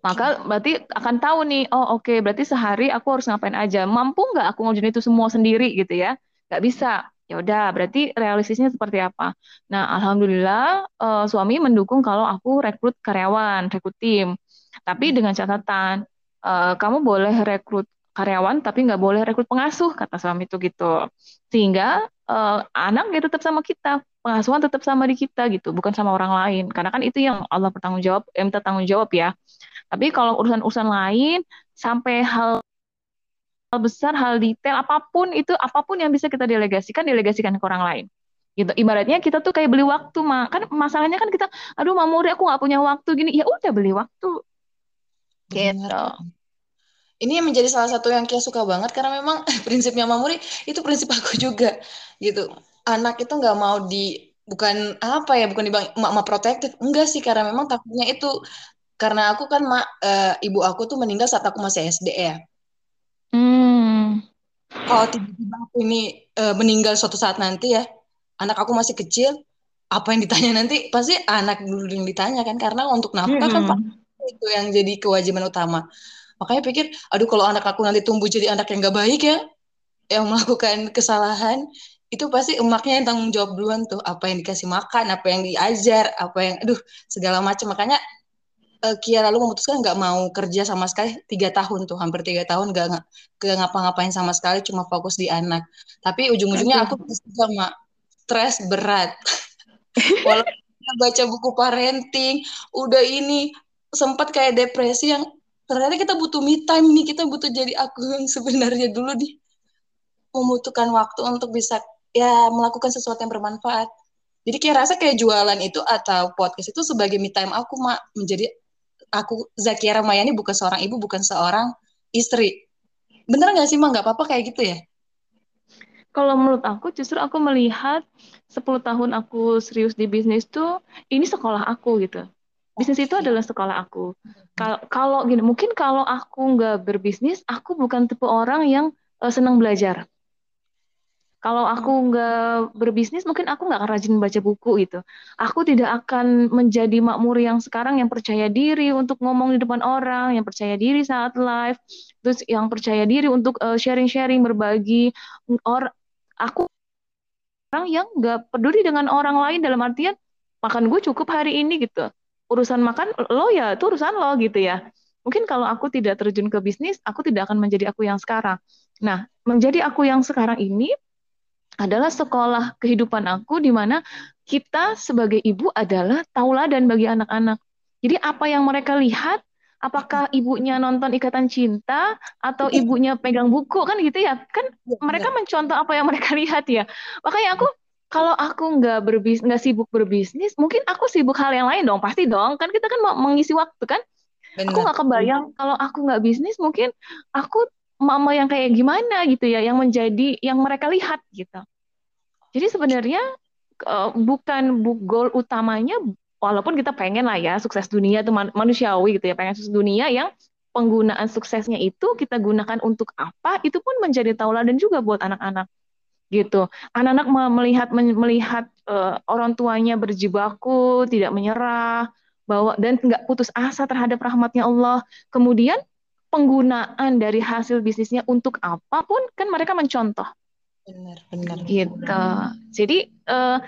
Maka berarti akan tahu nih, oh oke, okay, berarti sehari aku harus ngapain aja. Mampu nggak aku ngerjain itu semua sendiri gitu ya? Nggak bisa. Ya udah, berarti realistisnya seperti apa? Nah, alhamdulillah uh, suami mendukung kalau aku rekrut karyawan, rekrut tim. Tapi dengan catatan, uh, kamu boleh rekrut karyawan tapi nggak boleh rekrut pengasuh kata suami itu gitu sehingga uh, anak ya tetap sama kita pengasuhan tetap sama di kita gitu, bukan sama orang lain. Karena kan itu yang Allah bertanggung jawab, eh, minta tanggung jawab ya. Tapi kalau urusan-urusan lain sampai hal hal besar, hal detail apa pun itu apa pun yang bisa kita delegasikan, delegasikan ke orang lain. Gitu. Ibaratnya kita tuh kayak beli waktu, mah kan masalahnya kan kita, aduh Mamuri aku nggak punya waktu gini, ya udah beli waktu. Gitu. Ini yang menjadi salah satu yang Kia suka banget karena memang prinsipnya Mamuri itu prinsip aku juga gitu anak itu nggak mau di bukan apa ya bukan dibang mak mak protektif. Enggak sih karena memang takutnya itu. Karena aku kan mak uh, ibu aku tuh meninggal saat aku masih SD ya. Hmm. kalau tiba-tiba aku ini uh, meninggal suatu saat nanti ya anak aku masih kecil apa yang ditanya nanti? Pasti anak dulu yang ditanya kan karena untuk nafkah kan, hmm. kan itu yang jadi kewajiban utama. Makanya pikir aduh kalau anak aku nanti tumbuh jadi anak yang gak baik ya yang melakukan kesalahan itu pasti emaknya yang tanggung jawab duluan tuh. Apa yang dikasih makan apa yang diajar apa yang aduh segala macam makanya uh, Kia lalu memutuskan nggak mau kerja sama sekali tiga tahun tuh. Hampir tiga tahun nggak ngapa-ngapain sama sekali cuma fokus di anak. Tapi ujung-ujungnya aku sama stres berat. Walaupun baca buku parenting udah ini sempat kayak depresi yang ternyata kita butuh me time nih. Kita butuh jadi aku yang sebenarnya dulu di membutuhkan waktu untuk bisa ya melakukan sesuatu yang bermanfaat. Jadi kayak rasa kayak jualan itu atau podcast itu sebagai me time aku mak menjadi aku Zakia Ramayani bukan seorang ibu bukan seorang istri. Bener nggak sih mak nggak apa-apa kayak gitu ya? Kalau menurut aku justru aku melihat 10 tahun aku serius di bisnis tuh ini sekolah aku gitu. Bisnis itu adalah sekolah aku. Kalau kalau gini, mungkin kalau aku nggak berbisnis, aku bukan tipe orang yang uh, senang belajar. Kalau aku hmm. nggak berbisnis, mungkin aku nggak akan rajin baca buku gitu. Aku tidak akan menjadi makmur yang sekarang yang percaya diri untuk ngomong di depan orang, yang percaya diri saat live, terus yang percaya diri untuk uh, sharing-sharing, berbagi. Or, aku orang yang nggak peduli dengan orang lain dalam artian makan gue cukup hari ini gitu. Urusan makan lo ya itu urusan lo gitu ya. Mungkin kalau aku tidak terjun ke bisnis, aku tidak akan menjadi aku yang sekarang. Nah, menjadi aku yang sekarang ini adalah sekolah kehidupan aku di mana kita sebagai ibu adalah tauladan bagi anak-anak. Jadi apa yang mereka lihat, apakah ibunya nonton Ikatan Cinta atau ibunya pegang buku kan gitu ya? Kan iya, mereka mencontoh apa yang mereka lihat ya. Makanya aku kalau aku nggak berbis nggak sibuk berbisnis, mungkin aku sibuk hal yang lain dong, pasti dong. Kan kita kan mau mengisi waktu kan. Benar. Aku nggak kebayang kalau aku nggak bisnis, mungkin aku mama yang kayak gimana gitu ya yang menjadi yang mereka lihat gitu. Jadi sebenarnya uh, bukan goal utamanya walaupun kita pengen lah ya sukses dunia itu manusiawi gitu ya pengen sukses dunia yang penggunaan suksesnya itu kita gunakan untuk apa itu pun menjadi tauladan juga buat anak-anak gitu. Anak-anak melihat melihat uh, orang tuanya berjibaku, tidak menyerah, bahwa dan nggak putus asa terhadap rahmatnya Allah. Kemudian penggunaan dari hasil bisnisnya untuk apa pun kan mereka mencontoh. Benar, benar. Gitu. Jadi uh,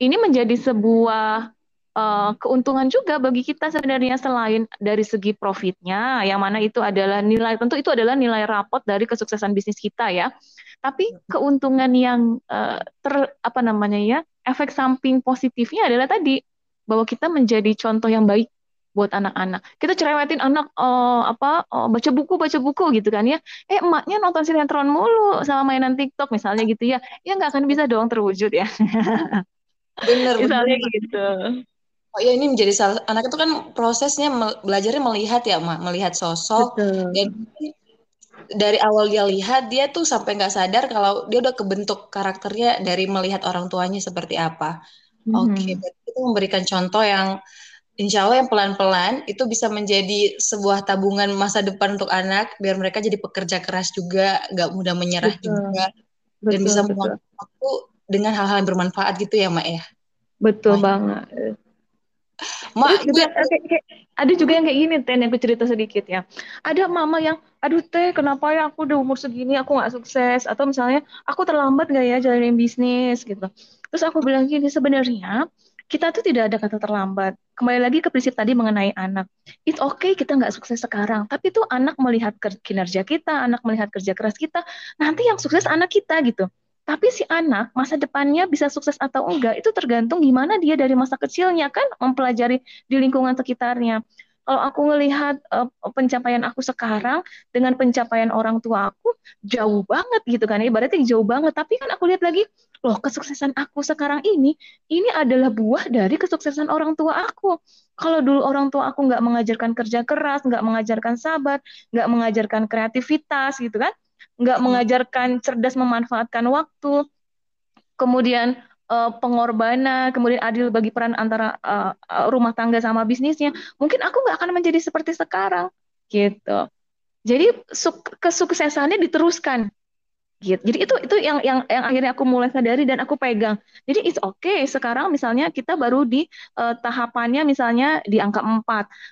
ini menjadi sebuah uh, keuntungan juga bagi kita sebenarnya selain dari segi profitnya, yang mana itu adalah nilai tentu itu adalah nilai rapot dari kesuksesan bisnis kita ya. Tapi keuntungan yang uh, ter apa namanya ya efek samping positifnya adalah tadi bahwa kita menjadi contoh yang baik buat anak-anak. Kita cerewetin anak uh, apa uh, baca buku baca buku gitu kan ya. Eh emaknya nonton sinetron mulu sama mainan TikTok misalnya gitu ya. Ya nggak akan bisa doang terwujud ya. Bener. misalnya bener. gitu. Oh ya ini menjadi salah anak itu kan prosesnya belajarnya melihat ya mak melihat sosok Betul. dan dari awal dia lihat dia tuh sampai nggak sadar kalau dia udah kebentuk karakternya dari melihat orang tuanya seperti apa. Mm-hmm. Oke, okay, itu memberikan contoh yang insya Allah yang pelan-pelan itu bisa menjadi sebuah tabungan masa depan untuk anak biar mereka jadi pekerja keras juga, nggak mudah menyerah betul. juga betul, dan bisa meluangkan waktu dengan hal-hal yang bermanfaat gitu ya mak ya. Betul banget. Mak, juga, kayak, kayak, ada juga yang kayak gini, Ten, yang aku cerita sedikit ya. Ada mama yang, aduh Teh, kenapa ya aku udah umur segini, aku nggak sukses. Atau misalnya, aku terlambat nggak ya jalanin bisnis, gitu. Terus aku bilang gini, sebenarnya kita tuh tidak ada kata terlambat. Kembali lagi ke prinsip tadi mengenai anak. It's okay kita nggak sukses sekarang, tapi tuh anak melihat kinerja kita, anak melihat kerja keras kita, nanti yang sukses anak kita gitu. Tapi si anak masa depannya bisa sukses atau enggak itu tergantung gimana dia dari masa kecilnya kan mempelajari di lingkungan sekitarnya. Kalau aku melihat uh, pencapaian aku sekarang dengan pencapaian orang tua aku jauh banget gitu kan, ibaratnya jauh banget. Tapi kan aku lihat lagi, loh kesuksesan aku sekarang ini, ini adalah buah dari kesuksesan orang tua aku. Kalau dulu orang tua aku nggak mengajarkan kerja keras, nggak mengajarkan sabar, nggak mengajarkan kreativitas gitu kan, nggak mengajarkan cerdas memanfaatkan waktu, kemudian uh, pengorbanan, kemudian adil bagi peran antara uh, rumah tangga sama bisnisnya, mungkin aku nggak akan menjadi seperti sekarang, gitu. Jadi kesuksesannya diteruskan, gitu. Jadi itu itu yang yang yang akhirnya aku mulai sadari dan aku pegang. Jadi it's okay sekarang misalnya kita baru di uh, tahapannya misalnya di angka 4.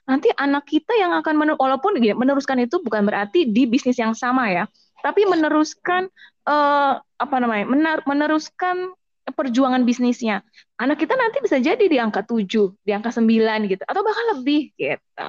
Nanti anak kita yang akan men walaupun gini, meneruskan itu bukan berarti di bisnis yang sama ya tapi meneruskan uh, apa namanya mener, meneruskan perjuangan bisnisnya anak kita nanti bisa jadi di angka 7 di angka 9 gitu atau bahkan lebih gitu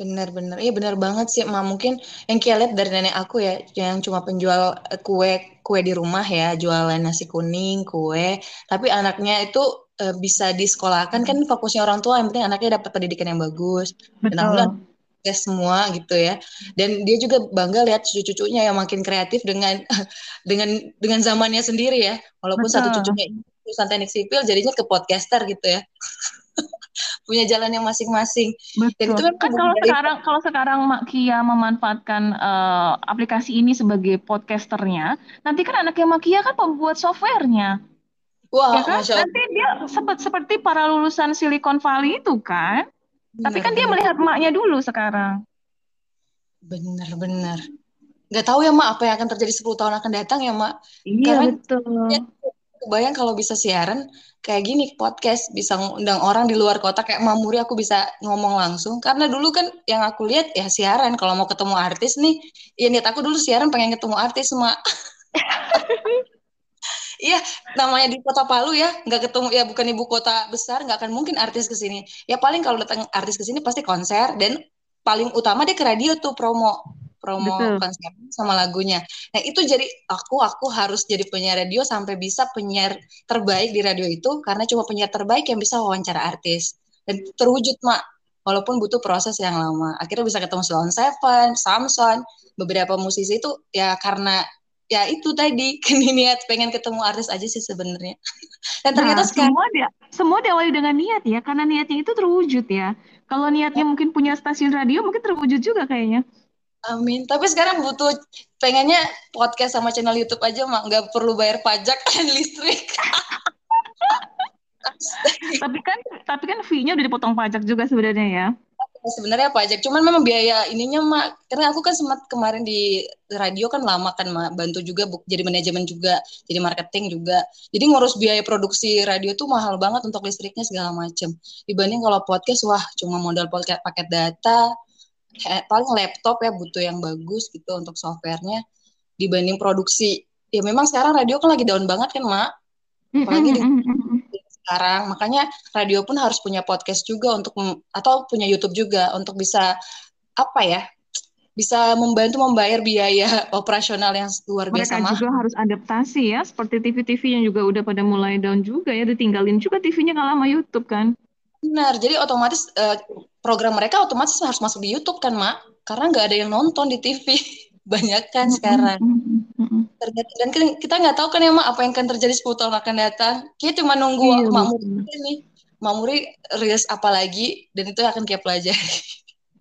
Benar-benar, iya benar banget sih, Ma. Mungkin yang kita lihat dari nenek aku ya, yang cuma penjual eh, kue kue di rumah ya, jualan nasi kuning, kue. Tapi anaknya itu e, bisa disekolahkan kan fokusnya orang tua, yang penting anaknya dapat pendidikan yang bagus. Betul. Dan tes semua gitu ya dan dia juga bangga lihat cucu-cucunya yang makin kreatif dengan dengan dengan zamannya sendiri ya walaupun Betul. satu cucunya lulusan teknik sipil jadinya ke podcaster gitu ya punya jalan yang masing-masing. Dan itu kan kalau sekarang kalau sekarang Mak Kia memanfaatkan uh, aplikasi ini sebagai podcasternya, nanti kan anaknya Mak Kia kan pembuat softwarenya. Wah, ya kan? Nanti dia seperti seperti para lulusan Silicon Valley itu kan. Tapi kan dia melihat emaknya dulu sekarang. Bener-bener. Gak tahu ya mak apa yang akan terjadi 10 tahun akan datang ya mak. Iya Karena betul. Ya, kebayang kalau bisa siaran kayak gini podcast bisa ngundang orang di luar kota kayak Mamuri aku bisa ngomong langsung karena dulu kan yang aku lihat ya siaran kalau mau ketemu artis nih ya niat aku dulu siaran pengen ketemu artis mak Iya, namanya di kota Palu ya, nggak ketemu ya bukan ibu kota besar, nggak akan mungkin artis ke sini. Ya paling kalau datang artis ke sini pasti konser dan paling utama dia ke radio tuh promo promo Betul. konser sama lagunya. Nah itu jadi aku aku harus jadi penyiar radio sampai bisa penyiar terbaik di radio itu karena cuma penyiar terbaik yang bisa wawancara artis dan terwujud mak walaupun butuh proses yang lama. Akhirnya bisa ketemu Sloan Seven, Samson, beberapa musisi itu ya karena ya itu tadi niat pengen ketemu artis aja sih sebenarnya dan ternyata nah, sekarang semua dia semua diawali dengan niat ya karena niatnya itu terwujud ya kalau niatnya ya. mungkin punya stasiun radio mungkin terwujud juga kayaknya Amin. Tapi sekarang butuh pengennya podcast sama channel YouTube aja mak nggak perlu bayar pajak dan listrik. tapi kan tapi kan fee-nya udah dipotong pajak juga sebenarnya ya. Sebenarnya pajak cuman memang biaya ininya mak. Karena aku kan sempat kemarin di radio kan lama kan mak. Bantu juga bu, jadi manajemen juga jadi marketing juga. Jadi ngurus biaya produksi radio tuh mahal banget untuk listriknya segala macem. Dibanding kalau podcast wah cuma modal paket paket data. Paling laptop ya butuh yang bagus gitu untuk softwarenya. Dibanding produksi. Ya memang sekarang radio kan lagi down banget kan mak? Apalagi di sekarang. Makanya radio pun harus punya podcast juga untuk atau punya YouTube juga untuk bisa apa ya? bisa membantu membayar biaya operasional yang luar biasa Mereka juga harus adaptasi ya, seperti TV-TV yang juga udah pada mulai down juga ya, ditinggalin juga TV-nya kalau sama YouTube kan. Benar, jadi otomatis uh, program mereka otomatis harus masuk di YouTube kan, Mak? Karena nggak ada yang nonton di TV. Banyak kan sekarang. Ternyata, dan kita nggak tahu kan ya mak apa yang akan terjadi 10 tahun akan datang. Kita cuma nunggu iya, Mak Muri ini. Mak Muri rilis apa lagi dan itu akan kita pelajari.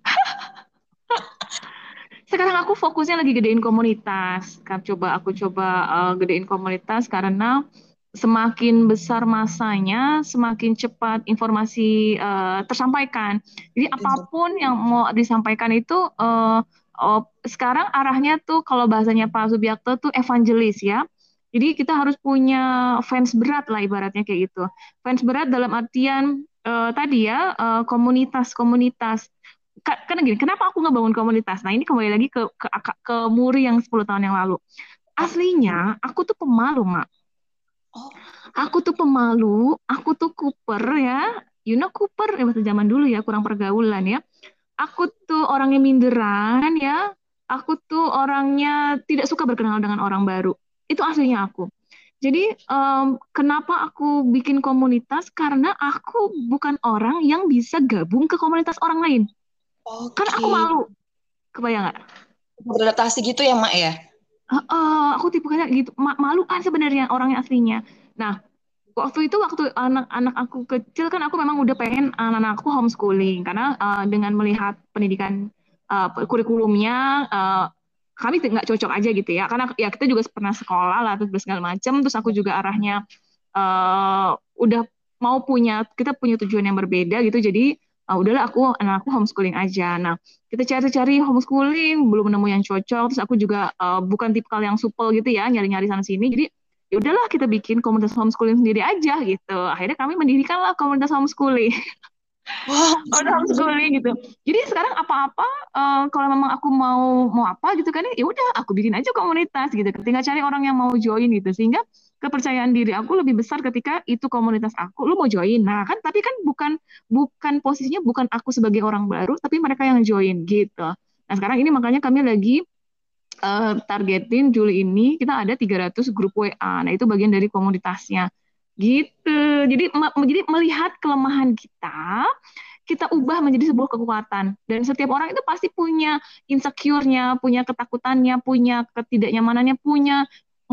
Sekarang aku fokusnya lagi gedein komunitas. Kan coba aku coba uh, gedein komunitas karena semakin besar masanya, semakin cepat informasi uh, tersampaikan. Jadi apa pun yang mau disampaikan itu uh, oh, sekarang arahnya tuh kalau bahasanya Pak Subiakto tuh evangelis ya. Jadi kita harus punya fans berat lah ibaratnya kayak gitu. Fans berat dalam artian uh, tadi ya uh, komunitas-komunitas. Karena gini, kenapa aku nggak bangun komunitas? Nah ini kembali lagi ke ke, ke Muri yang 10 tahun yang lalu. Aslinya aku tuh pemalu, Mak. Oh. Aku tuh pemalu, aku tuh Cooper ya. You know Cooper ya waktu zaman dulu ya, kurang pergaulan ya aku tuh orangnya minderan ya aku tuh orangnya tidak suka berkenal dengan orang baru. Itu aslinya aku. Jadi um, kenapa aku bikin komunitas? Karena aku bukan orang yang bisa gabung ke komunitas orang lain. Okay. karena aku malu. Kebayang nggak? Beradaptasi gitu ya mak ya? Uh, uh, aku tipe kayak gitu. Malu kan sebenarnya orangnya aslinya. Nah waktu itu waktu anak-anak aku kecil kan aku memang udah pengen anak-anakku homeschooling. Karena uh, dengan melihat pendidikan uh, kurikulumnya uh, kami nggak cocok aja gitu ya. Karena ya kita juga pernah sekolah lah terus segala macam terus aku juga arahnya uh, udah mau punya kita punya tujuan yang berbeda gitu. Jadi uh, udahlah aku anak aku homeschooling aja. Nah kita cari-cari homeschooling belum nemu yang cocok. Terus aku juga uh, bukan tipikal yang supel gitu ya nyari-nyari sana sini. Jadi ya udahlah kita bikin komunitas homeschooling sendiri aja gitu. Akhirnya kami mendirikanlah komunitas homeschooling. Wow, udah homeschooling gitu. Jadi sekarang apa-apa uh, kalau memang aku mau mau apa gitu kan ya udah aku bikin aja komunitas gitu. Tinggal cari orang yang mau join gitu sehingga kepercayaan diri aku lebih besar ketika itu komunitas aku lu mau join. Nah, kan tapi kan bukan bukan posisinya bukan aku sebagai orang baru tapi mereka yang join gitu. Nah, sekarang ini makanya kami lagi uh, targetin Juli ini kita ada 300 grup WA. Nah, itu bagian dari komunitasnya. Gitu. Jadi jadi melihat kelemahan kita, kita ubah menjadi sebuah kekuatan. Dan setiap orang itu pasti punya insecure-nya, punya ketakutannya, punya ketidaknyamanannya, punya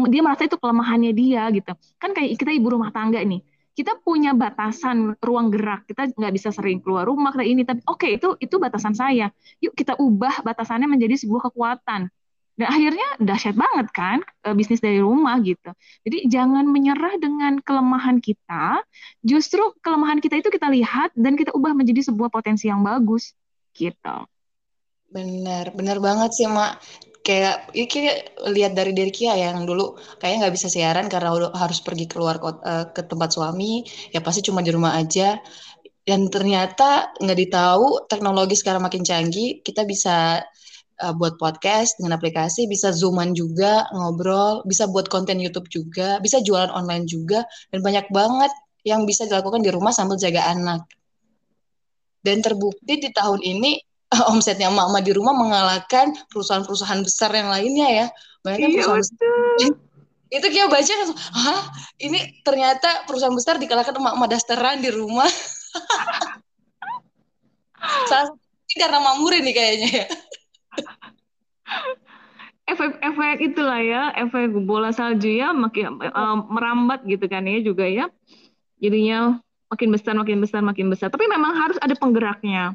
dia merasa itu kelemahannya dia gitu. Kan kayak kita ibu rumah tangga nih kita punya batasan ruang gerak kita nggak bisa sering keluar rumah kita ini tapi oke okay, itu itu batasan saya yuk kita ubah batasannya menjadi sebuah kekuatan dan akhirnya dahsyat banget kan eh, bisnis dari rumah gitu. Jadi jangan menyerah dengan kelemahan kita, justru kelemahan kita itu kita lihat dan kita ubah menjadi sebuah potensi yang bagus gitu. Benar, benar banget sih Mak. Kayak, ya kayak lihat dari diri Kia yang dulu kayaknya nggak bisa siaran karena harus pergi keluar kota, ke tempat suami, ya pasti cuma di rumah aja. Dan ternyata nggak ditahu teknologi sekarang makin canggih, kita bisa uh, buat podcast dengan aplikasi, bisa zooman juga, ngobrol, bisa buat konten YouTube juga, bisa jualan online juga, dan banyak banget yang bisa dilakukan di rumah sambil jaga anak. Dan terbukti di tahun ini omsetnya mama di rumah mengalahkan perusahaan-perusahaan besar yang lainnya ya. Banyak iya, perusahaan besar. Itu kita baca kan, hah ini ternyata perusahaan besar dikalahkan emak-emak dasteran di rumah. Salah satu karena mamur ini kayaknya ya efek-efek itulah ya, efek bola salju ya makin uh, merambat gitu kan ya juga ya. Jadinya makin besar, makin besar, makin besar. Tapi memang harus ada penggeraknya.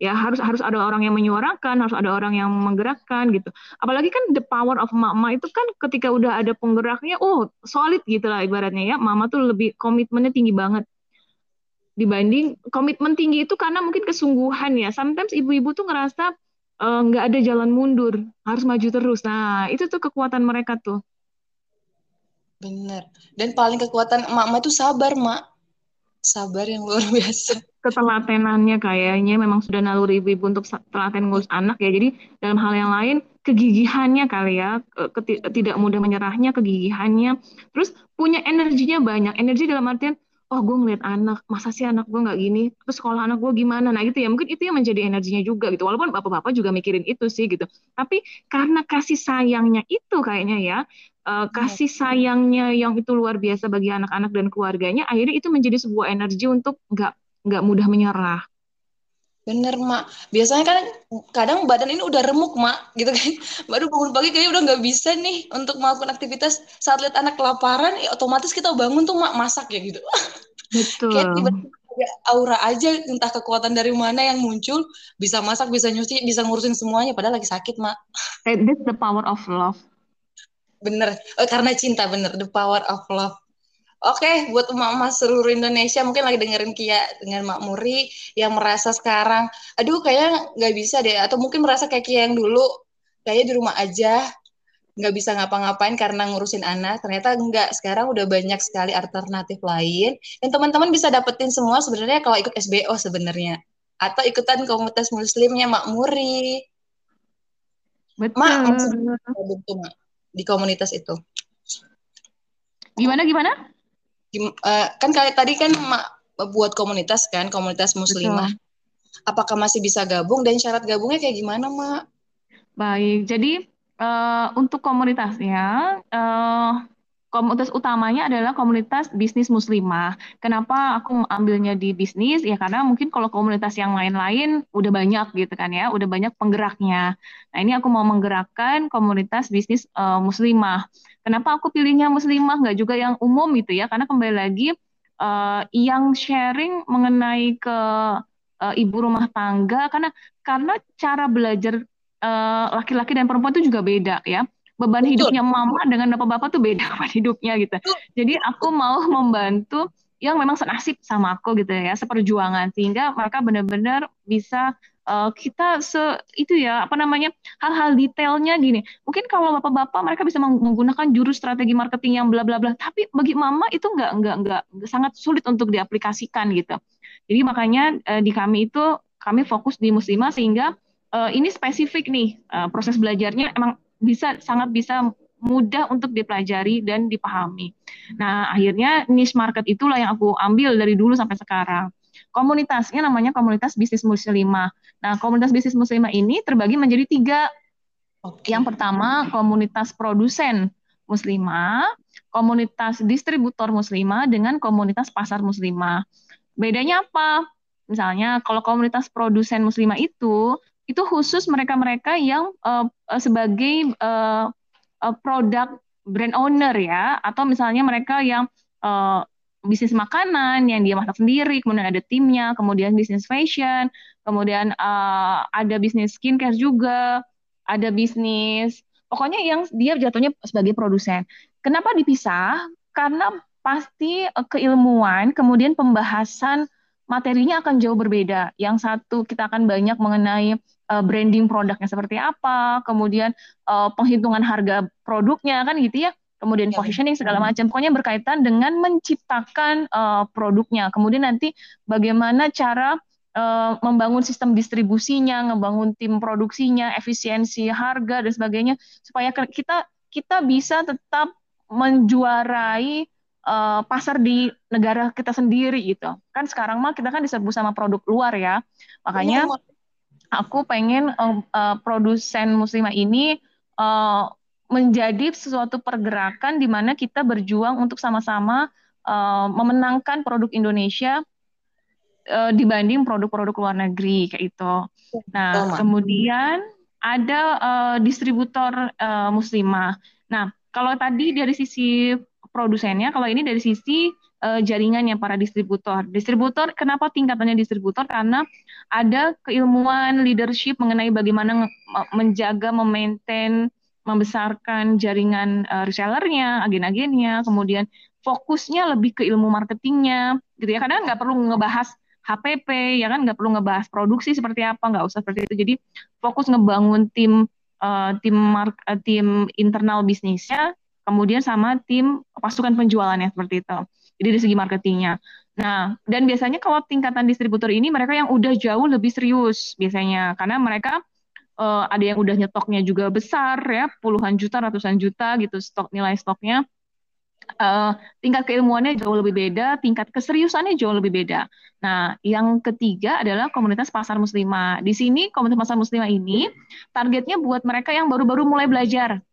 Ya, harus harus ada orang yang menyuarakan, harus ada orang yang menggerakkan gitu. Apalagi kan the power of mama itu kan ketika udah ada penggeraknya, oh solid gitu lah ibaratnya ya. Mama tuh lebih komitmennya tinggi banget dibanding komitmen tinggi itu karena mungkin kesungguhan ya. Sometimes ibu-ibu tuh ngerasa nggak uh, ada jalan mundur, harus maju terus. Nah, itu tuh kekuatan mereka tuh. Bener. Dan paling kekuatan emak-emak itu sabar, Mak. Sabar yang luar biasa. Ketelatenannya kayaknya memang sudah naluri ibu-ibu untuk telaten ngurus anak ya. Jadi dalam hal yang lain, kegigihannya kali ya, tidak mudah menyerahnya, kegigihannya. Terus punya energinya banyak. Energi dalam artian, oh gue ngeliat anak, masa sih anak gue nggak gini? Terus sekolah anak gue gimana? Nah gitu ya, mungkin itu yang menjadi energinya juga gitu. Walaupun bapak-bapak juga mikirin itu sih gitu. Tapi karena kasih sayangnya itu kayaknya ya, uh, kasih sayangnya yang itu luar biasa bagi anak-anak dan keluarganya akhirnya itu menjadi sebuah energi untuk nggak nggak mudah menyerah Bener, Mak. Biasanya kan kadang badan ini udah remuk, Mak. Gitu kan. Baru bangun pagi kayaknya udah nggak bisa nih untuk melakukan aktivitas. Saat lihat anak kelaparan, ya otomatis kita bangun tuh, Mak, masak ya gitu. Betul. Kayak tiba-tiba aura aja, entah kekuatan dari mana yang muncul. Bisa masak, bisa nyuci, bisa ngurusin semuanya. Padahal lagi sakit, Mak. That's the power of love bener oh, karena cinta bener the power of love Oke, okay, buat emak-emak seluruh Indonesia mungkin lagi dengerin Kia dengan Mak Muri yang merasa sekarang, aduh kayak nggak bisa deh, atau mungkin merasa kayak Kia yang dulu, kayaknya di rumah aja, nggak bisa ngapa-ngapain karena ngurusin anak. Ternyata enggak, sekarang udah banyak sekali alternatif lain. Dan teman-teman bisa dapetin semua sebenarnya kalau ikut SBO sebenarnya. Atau ikutan komunitas muslimnya Mak Muri. Betul. Mak, Mak di komunitas itu. Gimana gimana? Uh, kan kali tadi kan buat komunitas kan, komunitas muslimah. Betul. Apakah masih bisa gabung dan syarat gabungnya kayak gimana, Mak? Baik, jadi uh, untuk komunitasnya uh, komunitas utamanya adalah komunitas bisnis muslimah. Kenapa aku ambilnya di bisnis? Ya karena mungkin kalau komunitas yang lain-lain udah banyak gitu kan ya, udah banyak penggeraknya. Nah ini aku mau menggerakkan komunitas bisnis uh, muslimah. Kenapa aku pilihnya muslimah, nggak juga yang umum gitu ya? Karena kembali lagi uh, yang sharing mengenai ke uh, ibu rumah tangga, karena karena cara belajar laki-laki uh, dan perempuan itu juga beda ya beban Betul. hidupnya mama dengan bapak-bapak tuh beda beban hidupnya gitu. Jadi aku mau membantu yang memang senasib sama aku gitu ya, seperjuangan sehingga mereka benar-benar bisa uh, kita se itu ya apa namanya hal-hal detailnya gini. Mungkin kalau bapak-bapak mereka bisa menggunakan jurus strategi marketing yang bla bla bla, tapi bagi mama itu nggak nggak nggak sangat sulit untuk diaplikasikan gitu. Jadi makanya uh, di kami itu kami fokus di muslimah sehingga uh, ini spesifik nih uh, proses belajarnya emang bisa sangat bisa mudah untuk dipelajari dan dipahami. Nah, akhirnya niche market itulah yang aku ambil dari dulu sampai sekarang. Komunitasnya namanya komunitas bisnis muslimah. Nah, komunitas bisnis muslimah ini terbagi menjadi tiga. Okay. Yang pertama, komunitas produsen muslimah, komunitas distributor muslimah, dengan komunitas pasar muslimah. Bedanya apa? Misalnya, kalau komunitas produsen muslimah itu itu khusus mereka-mereka yang uh, sebagai uh, uh, produk brand owner ya, atau misalnya mereka yang uh, bisnis makanan yang dia masak sendiri, kemudian ada timnya, kemudian bisnis fashion, kemudian uh, ada bisnis skincare juga, ada bisnis, pokoknya yang dia jatuhnya sebagai produsen. Kenapa dipisah? Karena pasti keilmuan, kemudian pembahasan materinya akan jauh berbeda. Yang satu kita akan banyak mengenai uh, branding produknya seperti apa, kemudian uh, penghitungan harga produknya kan gitu ya, kemudian ya. positioning segala macam. Pokoknya berkaitan dengan menciptakan uh, produknya. Kemudian nanti bagaimana cara uh, membangun sistem distribusinya, ngebangun tim produksinya, efisiensi harga dan sebagainya supaya kita kita bisa tetap menjuarai uh, pasar di negara kita sendiri gitu. Kan sekarang mah kita kan diserbu sama produk luar ya. Makanya ya, aku pengen uh, uh, produsen muslimah ini uh, menjadi sesuatu pergerakan di mana kita berjuang untuk sama-sama uh, memenangkan produk Indonesia uh, dibanding produk-produk luar negeri kayak itu. Nah, oh, kemudian ada uh, distributor uh, muslimah. Nah, kalau tadi dari sisi produsennya, kalau ini dari sisi uh, jaringannya para distributor. Distributor, kenapa tingkatannya distributor? Karena ada keilmuan leadership mengenai bagaimana menjaga, memaintain, membesarkan jaringan uh, resellernya, agen-agennya, kemudian fokusnya lebih ke ilmu marketingnya gitu ya karena nggak perlu ngebahas HPP ya kan nggak perlu ngebahas produksi seperti apa nggak usah seperti itu jadi fokus ngebangun tim uh, tim uh, tim internal bisnisnya kemudian sama tim pasukan penjualannya seperti itu jadi dari segi marketingnya nah dan biasanya kalau tingkatan distributor ini mereka yang udah jauh lebih serius biasanya karena mereka uh, ada yang udah nyetoknya juga besar ya puluhan juta ratusan juta gitu stok nilai stoknya uh, tingkat keilmuannya jauh lebih beda, tingkat keseriusannya jauh lebih beda. Nah, yang ketiga adalah komunitas pasar muslimah. Di sini komunitas pasar muslimah ini targetnya buat mereka yang baru-baru mulai belajar.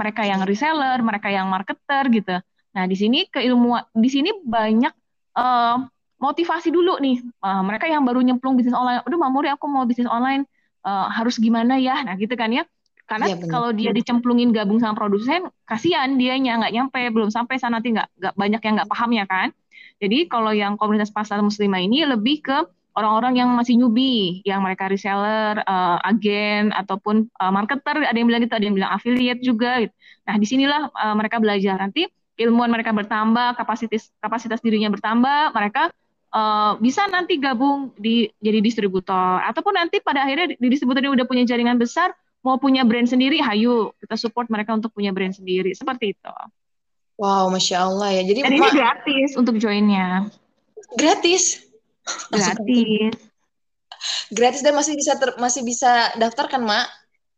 Mereka yang reseller, mereka yang marketer gitu. Nah, di sini keilmuan di sini banyak uh, motivasi dulu nih. Uh, mereka yang baru nyemplung bisnis online, aduh Mamuri aku mau bisnis online uh, harus gimana ya? Nah, gitu kan ya. Karena ya, kalau dia dicemplungin gabung sama produsen, kasihan dianya nggak nyampe, belum sampai sana nanti nggak nggak banyak yang nggak paham ya kan. Jadi kalau yang komunitas pasar muslimah ini lebih ke orang-orang yang masih newbie, yang mereka reseller, uh, agen ataupun uh, marketer, ada yang bilang gitu, ada yang bilang affiliate juga. Gitu. Nah di sinilah uh, mereka belajar nanti ilmuwan mereka bertambah, kapasitas kapasitas dirinya bertambah, mereka uh, bisa nanti gabung di jadi distributor ataupun nanti pada akhirnya di distributor udah punya jaringan besar mau punya brand sendiri, hayu kita support mereka untuk punya brand sendiri. Seperti itu. Wow, masya Allah ya. Jadi Dan ini gratis untuk joinnya. Gratis. Gratis. gratis dan masih bisa ter, masih bisa daftar kan, Mak?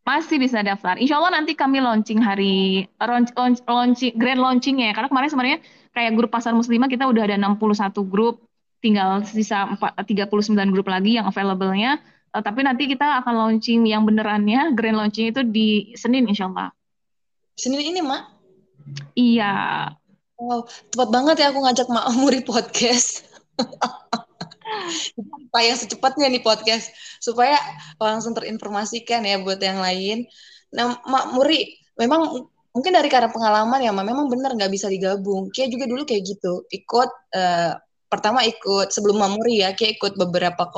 Masih bisa daftar. Insya Allah nanti kami launching hari launch, launch, launching grand launching ya. Karena kemarin sebenarnya kayak grup pasar muslimah kita udah ada 61 grup, tinggal sisa 4, 39 grup lagi yang available-nya Uh, tapi nanti kita akan launching yang benerannya, grand launching itu di Senin insya Allah. Senin ini, Mak? Iya. Wow, tepat banget ya aku ngajak Mak Muri podcast. supaya secepatnya nih podcast supaya langsung terinformasikan ya buat yang lain. Nah, Mak Muri, memang mungkin dari karena pengalaman ya, Mak, memang benar nggak bisa digabung. Kayak juga dulu kayak gitu, ikut uh, pertama ikut sebelum Mamuri ya, kayak ikut beberapa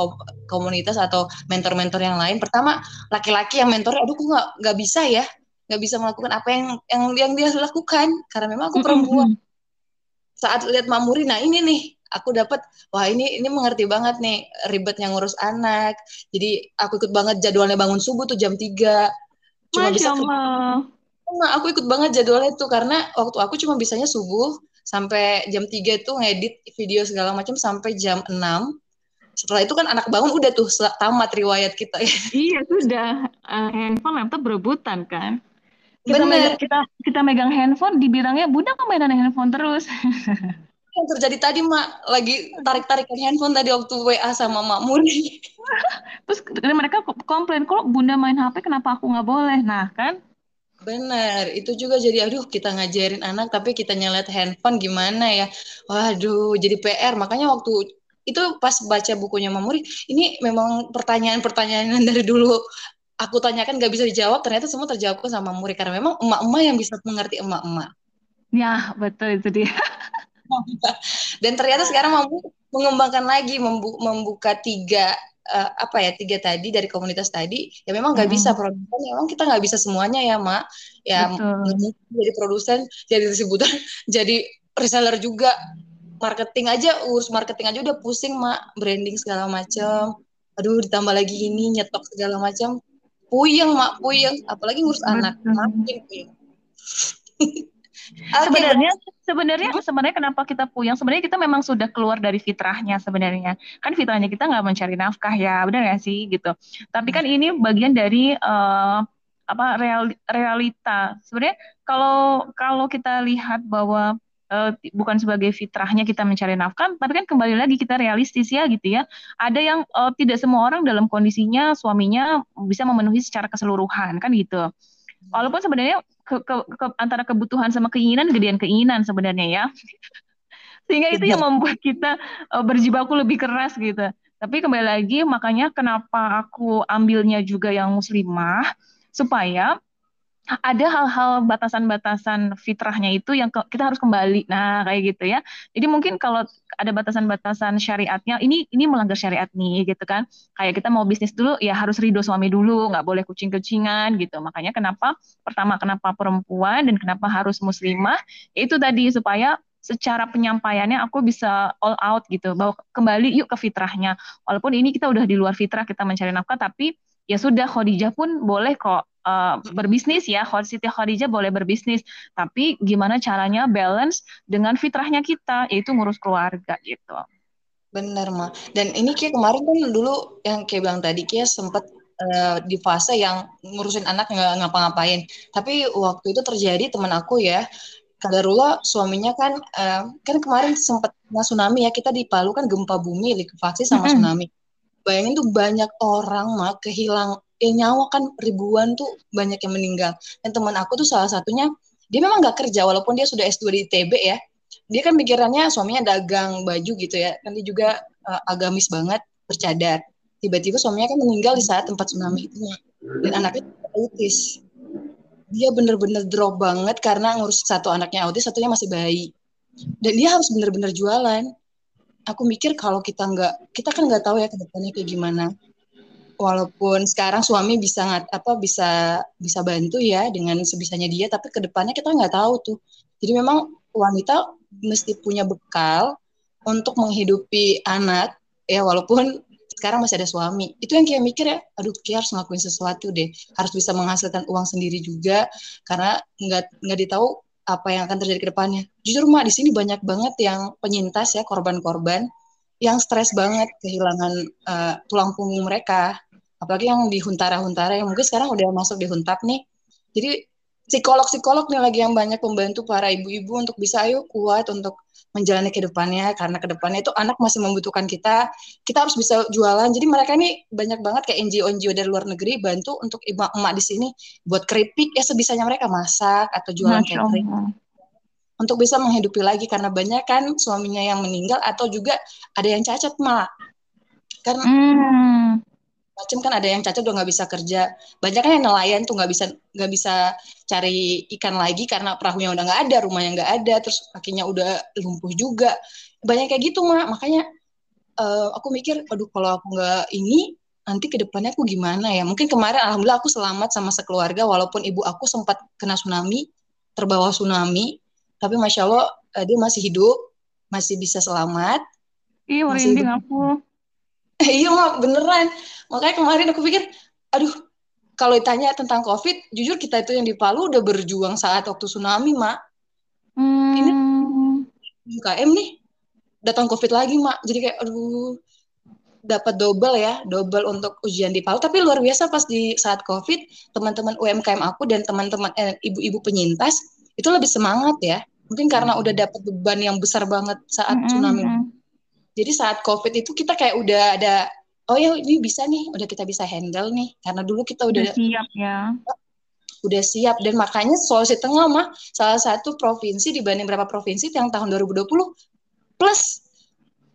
komunitas atau mentor-mentor yang lain. Pertama laki-laki yang mentor, aduh aku nggak nggak bisa ya, nggak bisa melakukan apa yang yang yang dia lakukan karena memang aku perempuan. Saat lihat Mamuri, nah ini nih aku dapat wah ini ini mengerti banget nih ribetnya ngurus anak. Jadi aku ikut banget jadwalnya bangun subuh tuh jam 3. Cuma Masya bisa Allah. Nah, aku ikut banget jadwalnya tuh karena waktu aku cuma bisanya subuh sampai jam 3 itu ngedit video segala macam sampai jam 6 setelah itu kan anak bangun udah tuh tamat riwayat kita ya. Iya sudah uh, handphone laptop berebutan kan. Kita Megang, kita kita megang handphone dibilangnya bunda kok mainan handphone terus. Yang terjadi tadi mak lagi tarik tarikan handphone tadi waktu WA sama mak Muri. terus mereka komplain kok bunda main HP kenapa aku nggak boleh. Nah kan Benar, itu juga jadi aduh kita ngajarin anak tapi kita nyelet handphone gimana ya. Waduh, jadi PR. Makanya waktu itu pas baca bukunya Mamuri, ini memang pertanyaan-pertanyaan dari dulu aku tanyakan gak bisa dijawab, ternyata semua terjawab sama Mamuri karena memang emak-emak yang bisa mengerti emak-emak. Ya, betul itu dia. Dan ternyata sekarang Mamuri mengembangkan lagi membuka tiga uh, apa ya tiga tadi dari komunitas tadi ya memang nggak hmm. bisa produsen ya memang kita nggak bisa semuanya ya mak ya jadi produsen jadi distributor jadi reseller juga. Marketing aja urus marketing aja udah pusing mak branding segala macam aduh ditambah lagi ini nyetok segala macam puyeng mak puyeng. Apalagi ngurus Betul. anak makin puyeng. Sebenarnya sebenarnya sebenarnya kenapa kita puyeng? Sebenarnya kita memang sudah keluar dari fitrahnya sebenarnya. Kan fitrahnya kita nggak mencari nafkah ya benar nggak sih? Gitu. Tapi kan ini bagian dari uh, apa real, realita. Sebenarnya kalau kalau kita lihat bahwa uh, bukan sebagai fitrahnya kita mencari nafkah, tapi kan kembali lagi kita realistis ya gitu ya. Ada yang uh, tidak semua orang dalam kondisinya suaminya bisa memenuhi secara keseluruhan kan gitu. Walaupun sebenarnya ke, ke, ke, antara kebutuhan sama keinginan gedean keinginan sebenarnya ya. Sehingga itu yang membuat kita uh, berjibaku lebih keras gitu. Tapi kembali lagi makanya kenapa aku ambilnya juga yang muslimah supaya ada hal-hal batasan-batasan fitrahnya itu yang kita harus kembali. Nah, kayak gitu ya. Jadi mungkin kalau ada batasan-batasan syariatnya, ini ini melanggar syariat nih, gitu kan. Kayak kita mau bisnis dulu, ya harus ridho suami dulu, nggak boleh kucing-kucingan, gitu. Makanya kenapa, pertama kenapa perempuan dan kenapa harus muslimah, itu tadi supaya secara penyampaiannya aku bisa all out gitu bahwa kembali yuk ke fitrahnya walaupun ini kita udah di luar fitrah kita mencari nafkah tapi ya sudah Khadijah pun boleh kok uh, berbisnis ya. Siti Khadijah boleh berbisnis. Tapi gimana caranya balance dengan fitrahnya kita yaitu ngurus keluarga gitu. Bener mah dan ini kayak kemarin kan dulu yang kayak bilang tadi kayak sempat uh, di fase yang ngurusin anak nggak ngapa-ngapain. Tapi waktu itu terjadi teman aku ya, Kadarullah suaminya kan uh, kan kemarin sempat tsunami ya. Kita di Palu kan gempa bumi likuifaksi sama tsunami. Bayangin tuh banyak orang mah kehilang ya nyawa kan ribuan tuh banyak yang meninggal. Dan teman aku tuh salah satunya dia memang nggak kerja walaupun dia sudah S2 di ITB ya. Dia kan pikirannya suaminya dagang baju gitu ya. Nanti juga uh, agamis banget bercadar tiba-tiba suaminya kan meninggal di saat tempat tsunami itu dan anaknya autis dia bener-bener drop banget karena ngurus satu anaknya autis satunya masih bayi dan dia harus bener-bener jualan aku mikir kalau kita nggak kita kan nggak tahu ya ke depannya kayak gimana walaupun sekarang suami bisa nggak apa bisa bisa bantu ya dengan sebisanya dia tapi ke depannya kita nggak tahu tuh. Jadi memang wanita mesti punya bekal untuk menghidupi anak ya walaupun sekarang masih ada suami. Itu yang kayak mikir ya aduh kayak harus ngelakuin sesuatu deh. Harus bisa menghasilkan uang sendiri juga karena nggak nggak ditahu apa yang akan terjadi ke depannya. Jujur mak di sini banyak banget yang penyintas ya korban-korban yang stres banget kehilangan uh, tulang punggung mereka. Apalagi yang di huntara-huntara yang mungkin sekarang udah masuk di huntap nih. Jadi psikolog-psikolog nih lagi yang banyak membantu para ibu-ibu untuk bisa ayo kuat untuk menjalani kehidupannya. Karena ke depannya itu anak masih membutuhkan kita. Kita harus bisa jualan. Jadi mereka ini banyak banget kayak NGO NGO dari luar negeri bantu untuk ibu emak di sini buat keripik. Ya sebisanya mereka masak atau jualan Masya catering untuk bisa menghidupi lagi karena banyak kan suaminya yang meninggal atau juga ada yang cacat mak karena hmm. macam kan ada yang cacat udah nggak bisa kerja banyak kan yang nelayan tuh nggak bisa nggak bisa cari ikan lagi karena perahunya udah nggak ada, rumahnya nggak ada, terus kakinya udah lumpuh juga. Banyak kayak gitu, Mak. Makanya uh, aku mikir, aduh kalau aku nggak ini, nanti ke depannya aku gimana ya? Mungkin kemarin alhamdulillah aku selamat sama sekeluarga walaupun ibu aku sempat kena tsunami, terbawa tsunami, tapi masya Allah uh, dia masih hidup, masih bisa selamat. Iya, merinding aku. iya, Mak, beneran. Makanya kemarin aku pikir, aduh kalau ditanya tentang COVID, jujur kita itu yang di Palu udah berjuang saat waktu tsunami, Mak. Hmm. Ini UKM nih, datang COVID lagi, Mak. Jadi kayak, aduh, dapat double ya, double untuk ujian di Palu. Tapi luar biasa pas di saat COVID, teman-teman UMKM aku dan teman-teman eh, ibu-ibu penyintas itu lebih semangat ya. Mungkin karena udah dapat beban yang besar banget saat -hmm. tsunami. Jadi saat COVID itu kita kayak udah ada oh ya ini bisa nih udah kita bisa handle nih karena dulu kita udah, udah siap ya udah siap dan makanya Sulawesi Tengah mah salah satu provinsi dibanding berapa provinsi yang tahun 2020 plus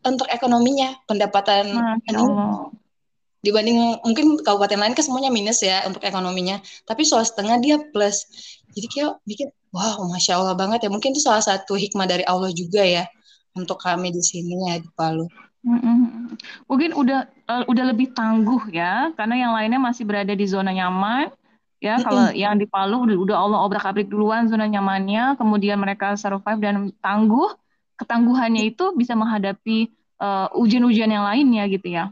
untuk ekonominya pendapatan ini dibanding mungkin kabupaten lain kan semuanya minus ya untuk ekonominya tapi Sulawesi Tengah dia plus jadi kayak bikin wow masya Allah banget ya mungkin itu salah satu hikmah dari Allah juga ya untuk kami di sini ya di Palu. Mm-mm. Mungkin udah uh, udah lebih tangguh ya, karena yang lainnya masih berada di zona nyaman. Ya, kalau yang di Palu udah, udah Allah obrak-abrik duluan zona nyamannya, kemudian mereka survive dan tangguh. Ketangguhannya itu bisa menghadapi uh, ujian-ujian yang lainnya gitu ya.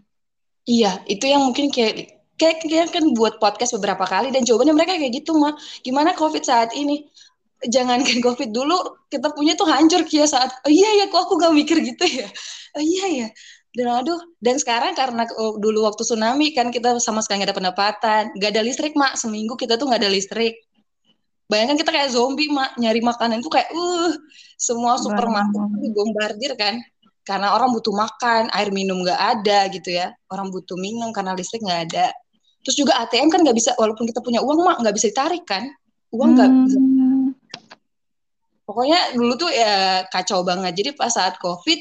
Iya, itu yang mungkin kayak kayak, kayak kan buat podcast beberapa kali dan jawabannya mereka kayak gitu mah. Gimana COVID saat ini? jangan kan covid dulu kita punya tuh hancur kia saat oh iya ya kok aku gak mikir gitu ya? Oh iya ya dan aduh dan sekarang karena oh, dulu waktu tsunami kan kita sama sekali gak ada pendapatan gak ada listrik mak seminggu kita tuh gak ada listrik. Bayangkan kita kayak zombie mak nyari makanan tuh kayak uh semua supermarket dibombardir kan karena orang butuh makan air minum gak ada gitu ya. Orang butuh minum karena listrik gak ada. Terus juga ATM kan nggak bisa walaupun kita punya uang mak nggak bisa ditarik kan? Uang nggak hmm. pokoknya dulu tuh ya kacau banget. Jadi pas saat covid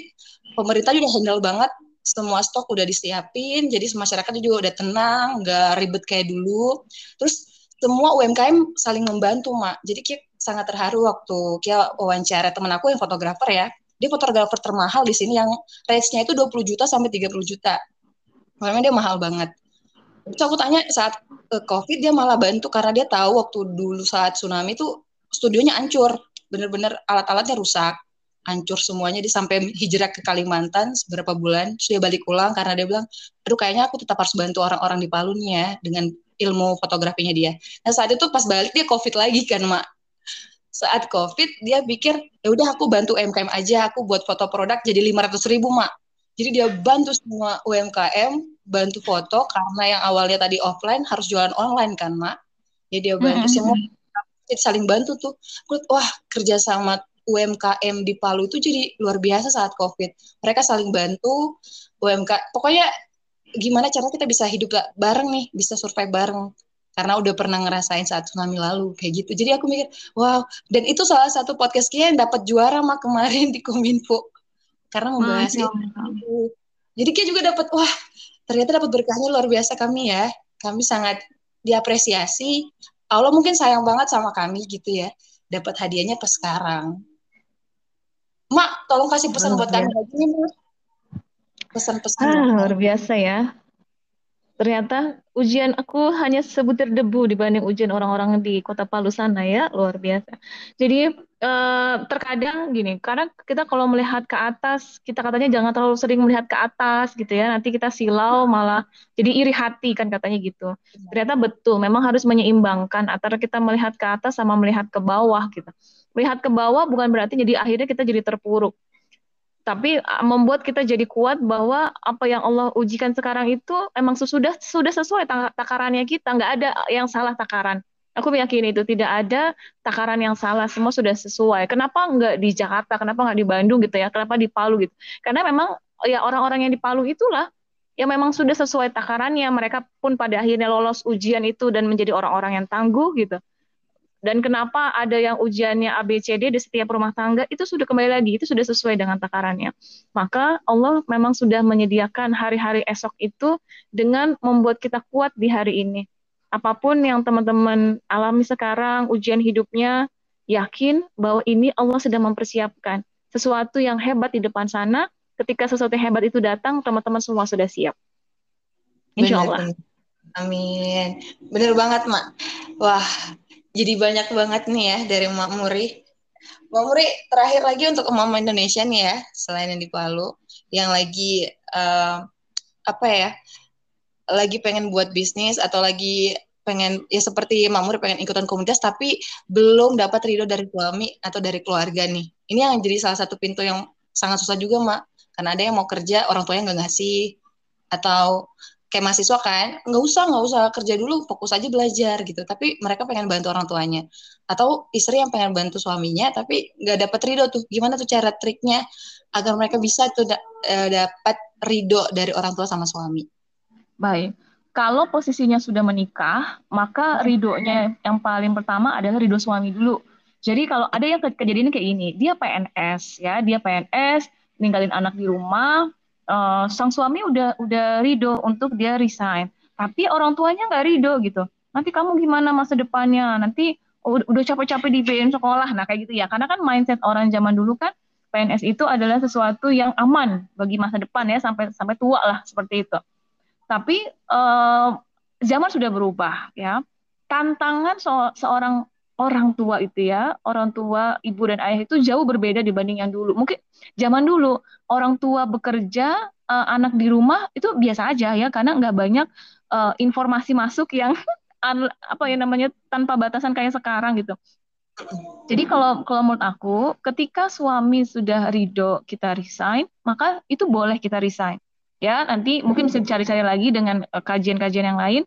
pemerintah juga handle banget. Semua stok udah disiapin jadi masyarakat juga udah tenang nggak ribet kayak dulu. Terus semua UMKM saling membantu mak. Jadi kayak sangat terharu waktu kayak wawancara teman aku yang fotografer ya dia fotografer termahal di sini yang range-nya itu 20 juta sampai 30 juta. Makanya dia mahal banget. Terus aku tanya saat uh, COVID dia malah bantu karena dia tahu waktu dulu saat tsunami itu studionya hancur. Bener-bener alat-alatnya rusak. Hancur semuanya. Dia sampai hijrah ke Kalimantan beberapa bulan. Terus dia balik pulang karena dia bilang aduh kayaknya aku tetap harus bantu orang-orang di Palu nih ya dengan ilmu fotografinya dia. Nah saat itu pas balik dia covid lagi kan mak saat covid dia pikir ya udah aku bantu UMKM aja aku buat foto produk jadi lima ratus ribu mak jadi dia bantu semua UMKM bantu foto karena yang awalnya tadi offline harus jualan online kan mak jadi dia bantu mm -hmm. semua jadi saling bantu tuh wah kerja sama UMKM di Palu itu jadi luar biasa saat COVID. Mereka saling bantu UMK. Pokoknya gimana cara kita bisa hidup bareng nih, bisa survive bareng. Karena udah pernah ngerasain saat tsunami lalu kayak gitu. Jadi aku mikir, wow. Dan itu salah satu podcast kia yang dapat juara mah kemarin di Kominfo. Karena membahas itu. Jadi kia juga dapat, wah ternyata dapat berkahnya luar biasa kami ya. Kami sangat diapresiasi. Allah mungkin sayang banget sama kami gitu ya. Dapat hadiahnya pas sekarang. Mak, tolong kasih pesan buat kami lagi nih, Mak. Pesan-pesan. Ah, luar biasa ya. Ternyata ujian aku hanya sebutir debu dibanding ujian orang-orang di kota Palu sana ya, luar biasa. Jadi eh, terkadang gini, karena kita kalau melihat ke atas, kita katanya jangan terlalu sering melihat ke atas gitu ya, nanti kita silau malah jadi iri hati kan katanya gitu. Ternyata betul, memang harus menyeimbangkan antara kita melihat ke atas sama melihat ke bawah gitu. Melihat ke bawah bukan berarti jadi akhirnya kita jadi terpuruk tapi membuat kita jadi kuat bahwa apa yang Allah ujikan sekarang itu emang sudah sudah sesuai takarannya kita. Nggak ada yang salah takaran. Aku meyakini itu. Tidak ada takaran yang salah. Semua sudah sesuai. Kenapa nggak di Jakarta? Kenapa nggak di Bandung gitu ya? Kenapa di Palu gitu? Karena memang ya orang-orang yang di Palu itulah yang memang sudah sesuai takarannya. Mereka pun pada akhirnya lolos ujian itu dan menjadi orang-orang yang tangguh gitu dan kenapa ada yang ujiannya ABCD di setiap rumah tangga itu sudah kembali lagi itu sudah sesuai dengan takarannya. Maka Allah memang sudah menyediakan hari-hari esok itu dengan membuat kita kuat di hari ini. Apa pun yang teman-teman alami sekarang, ujian hidupnya, yakin bahwa ini Allah sedang mempersiapkan sesuatu yang hebat di depan sana. Ketika sesuatu yang hebat itu datang, teman-teman semua sudah siap. Insya Allah. Amin. Benar banget, Mak. Wah, jadi banyak banget nih ya dari Mak Muri. Mak Muri terakhir lagi untuk mama Indonesia nih ya, selain yang di Palu, yang lagi uh, apa ya, lagi pengen buat bisnis atau lagi pengen ya seperti Mak Muri pengen ikutan komunitas tapi belum dapat ridho dari suami atau dari keluarga nih. Ini yang jadi salah satu pintu yang sangat susah juga Mak, karena ada yang mau kerja orang tuanya nggak ngasih atau kayak mahasiswa kan nggak usah nggak usah kerja dulu fokus aja belajar gitu. Tapi mereka pengen bantu orang tuanya. Atau istri yang pengen bantu suaminya tapi nggak dapat ridho tuh. Gimana tuh cara triknya agar mereka bisa tuh da uh, dapat ridho dari orang tua sama suami? Baik. Kalau posisinya sudah menikah maka ridhonya yang paling pertama adalah ridho suami dulu. Jadi kalau ada yang kejadian kayak ini dia PNS ya dia PNS ninggalin anak di rumah uh, sang suami udah udah ridho untuk dia resign, tapi orang tuanya nggak ridho gitu. Nanti kamu gimana masa depannya? Nanti udah capek-capek di BN sekolah, nah kayak gitu ya. Karena kan mindset orang zaman dulu kan PNS itu adalah sesuatu yang aman bagi masa depan ya sampai sampai tua lah seperti itu. Tapi uh, zaman sudah berubah ya. Tantangan so seorang orang tua itu ya, orang tua ibu dan ayah itu jauh berbeda dibanding yang dulu. Mungkin zaman dulu orang tua bekerja, uh, anak di rumah itu biasa aja ya, karena nggak banyak uh, informasi masuk yang apa ya namanya tanpa batasan kayak sekarang gitu. Jadi kalau kalau menurut aku, ketika suami sudah ridho kita resign, maka itu boleh kita resign. Ya, nanti mungkin bisa dicari-cari lagi dengan eh, kajian-kajian yang lain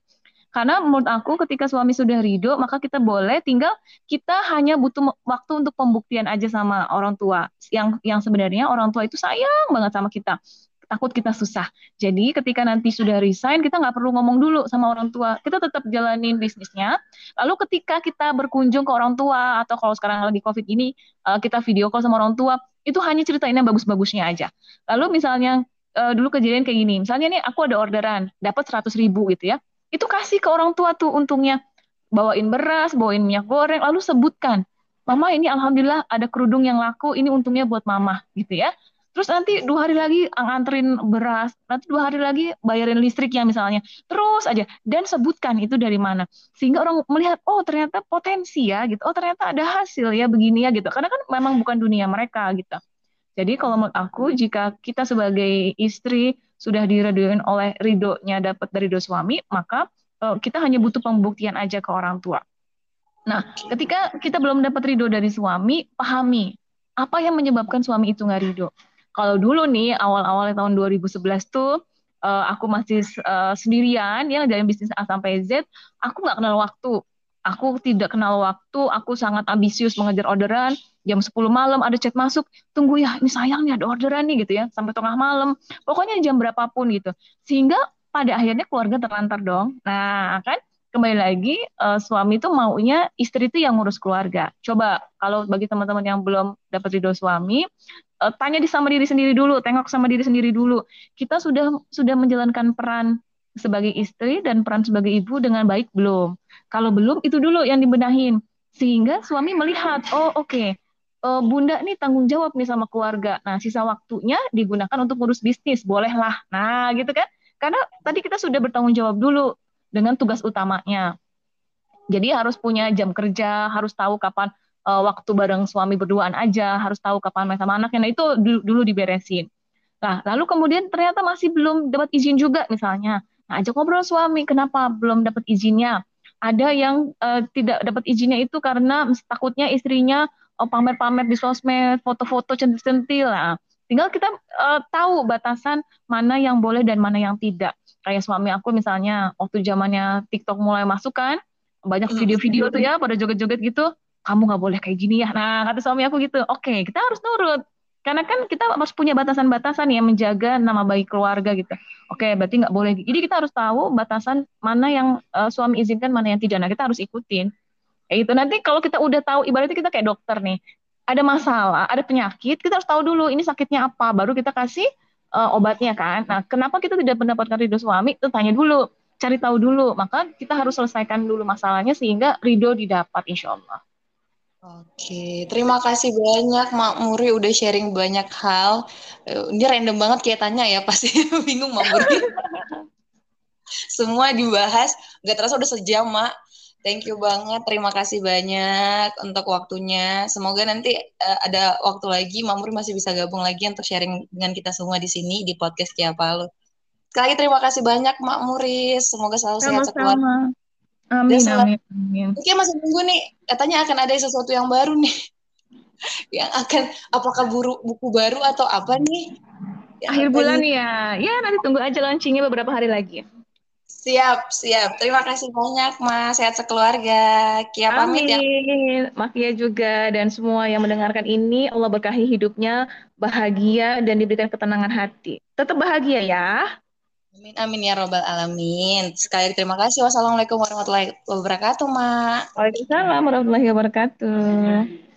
karena menurut aku ketika suami sudah ridho, maka kita boleh tinggal kita hanya butuh waktu untuk pembuktian aja sama orang tua. Yang yang sebenarnya orang tua itu sayang banget sama kita takut kita susah. Jadi ketika nanti sudah resign, kita nggak perlu ngomong dulu sama orang tua. Kita tetap jalanin bisnisnya. Lalu ketika kita berkunjung ke orang tua, atau kalau sekarang lagi COVID ini, eh, kita video call sama orang tua, itu hanya ceritain yang bagus-bagusnya aja. Lalu misalnya, eh, dulu kejadian kayak gini, misalnya nih aku ada orderan, dapat 100 ribu gitu ya itu kasih ke orang tua tuh untungnya bawain beras, bawain minyak goreng, lalu sebutkan, mama ini alhamdulillah ada kerudung yang laku, ini untungnya buat mama gitu ya. Terus nanti dua hari lagi nganterin beras, nanti dua hari lagi bayarin listrik ya misalnya. Terus aja dan sebutkan itu dari mana. Sehingga orang melihat oh ternyata potensi ya gitu. Oh ternyata ada hasil ya begini ya gitu. Karena kan memang bukan dunia mereka gitu. Jadi kalau menurut aku jika kita sebagai istri sudah diridoin oleh ridhonya dapat dari ridho suami, maka uh, kita hanya butuh pembuktian aja ke orang tua. Nah, ketika kita belum dapat ridho dari suami, pahami apa yang menyebabkan suami itu nggak ridho. Kalau dulu nih awal-awal tahun 2011 tuh uh, aku masih uh, sendirian ya dalam bisnis A sampai Z, aku nggak kenal waktu. Aku tidak kenal waktu, aku sangat ambisius mengejar orderan. Jam 10 malam ada chat masuk, tunggu ya, ini sayang nih ada orderan nih gitu ya, sampai tengah malam. Pokoknya jam berapapun gitu. Sehingga pada akhirnya keluarga terlantar dong. Nah, kan kembali lagi uh, suami itu maunya istri itu yang ngurus keluarga. Coba kalau bagi teman-teman yang belum dapat ridho suami, uh, tanya di sama diri sendiri dulu, tengok sama diri sendiri dulu. Kita sudah sudah menjalankan peran sebagai istri dan peran sebagai ibu dengan baik belum? Kalau belum, itu dulu yang dibenahin. Sehingga suami melihat, oh oke, okay, uh, bunda nih tanggung jawab nih sama keluarga. Nah, sisa waktunya digunakan untuk ngurus bisnis, bolehlah. Nah, gitu kan? Karena tadi kita sudah bertanggung jawab dulu dengan tugas utamanya. Jadi harus punya jam kerja, harus tahu kapan uh, waktu bareng suami berduaan aja, harus tahu kapan main sama anaknya. Nah, itu dulu, dulu diberesin. Nah, lalu kemudian ternyata masih belum dapat izin juga misalnya. Nah, ajak ngobrol suami, kenapa belum dapat izinnya? Ada yang uh, tidak dapat izinnya itu karena takutnya istrinya pamer-pamer di sosmed, foto-foto centil-centil. Nah, tinggal kita uh, tahu batasan mana yang boleh dan mana yang tidak. Kayak suami aku misalnya waktu zamannya TikTok mulai masuk kan, banyak hmm. video-video tuh ya pada joget-joget gitu kamu nggak boleh kayak gini ya. Nah, kata suami aku gitu, oke, okay, kita harus nurut. Karena kan kita harus punya batasan-batasan yang menjaga nama baik keluarga gitu. Oke, okay, berarti nggak boleh. Jadi kita harus tahu batasan mana yang uh, suami izinkan, mana yang tidak. Nah, kita harus ikutin. Gitu. Nanti kalau kita udah tahu, ibaratnya kita kayak dokter nih. Ada masalah, ada penyakit, kita harus tahu dulu ini sakitnya apa, baru kita kasih uh, obatnya kan. Nah, kenapa kita tidak mendapatkan ridho suami? Itu tanya dulu, cari tahu dulu. Maka kita harus selesaikan dulu masalahnya sehingga ridho didapat, insya Allah. Oke, terima kasih banyak Mak Muri udah sharing banyak hal. Eh, ini random banget kayak tanya ya, pasti bingung Mak Muri. Semua dibahas, nggak terasa udah sejam Mak. Thank you banget, terima kasih banyak untuk waktunya. Semoga nanti uh, ada waktu lagi Mak Muri masih bisa gabung lagi untuk sharing dengan kita semua di sini di podcast Kia Palu. Sekali terima kasih banyak Mak Muri, semoga selalu sehat sekeluarga. Amin, amin, amin. Oke, masih tunggu nih. Katanya akan ada sesuatu yang baru nih. yang akan, apakah buru, buku baru atau apa nih? Yang Akhir bulan ya. Ya, nanti tunggu aja launchingnya beberapa hari lagi. Siap, siap. Terima kasih banyak, Mas. Sehat sekeluarga. Kia pamit ya. Makia juga dan semua yang mendengarkan ini, Allah berkahi hidupnya, bahagia, dan diberikan ketenangan hati. Tetap bahagia ya. Amin amin ya robbal alamin. Sekali terima kasih. Wassalamualaikum warahmatullahi wabarakatuh, Mak. Waalaikumsalam warahmatullahi wabarakatuh.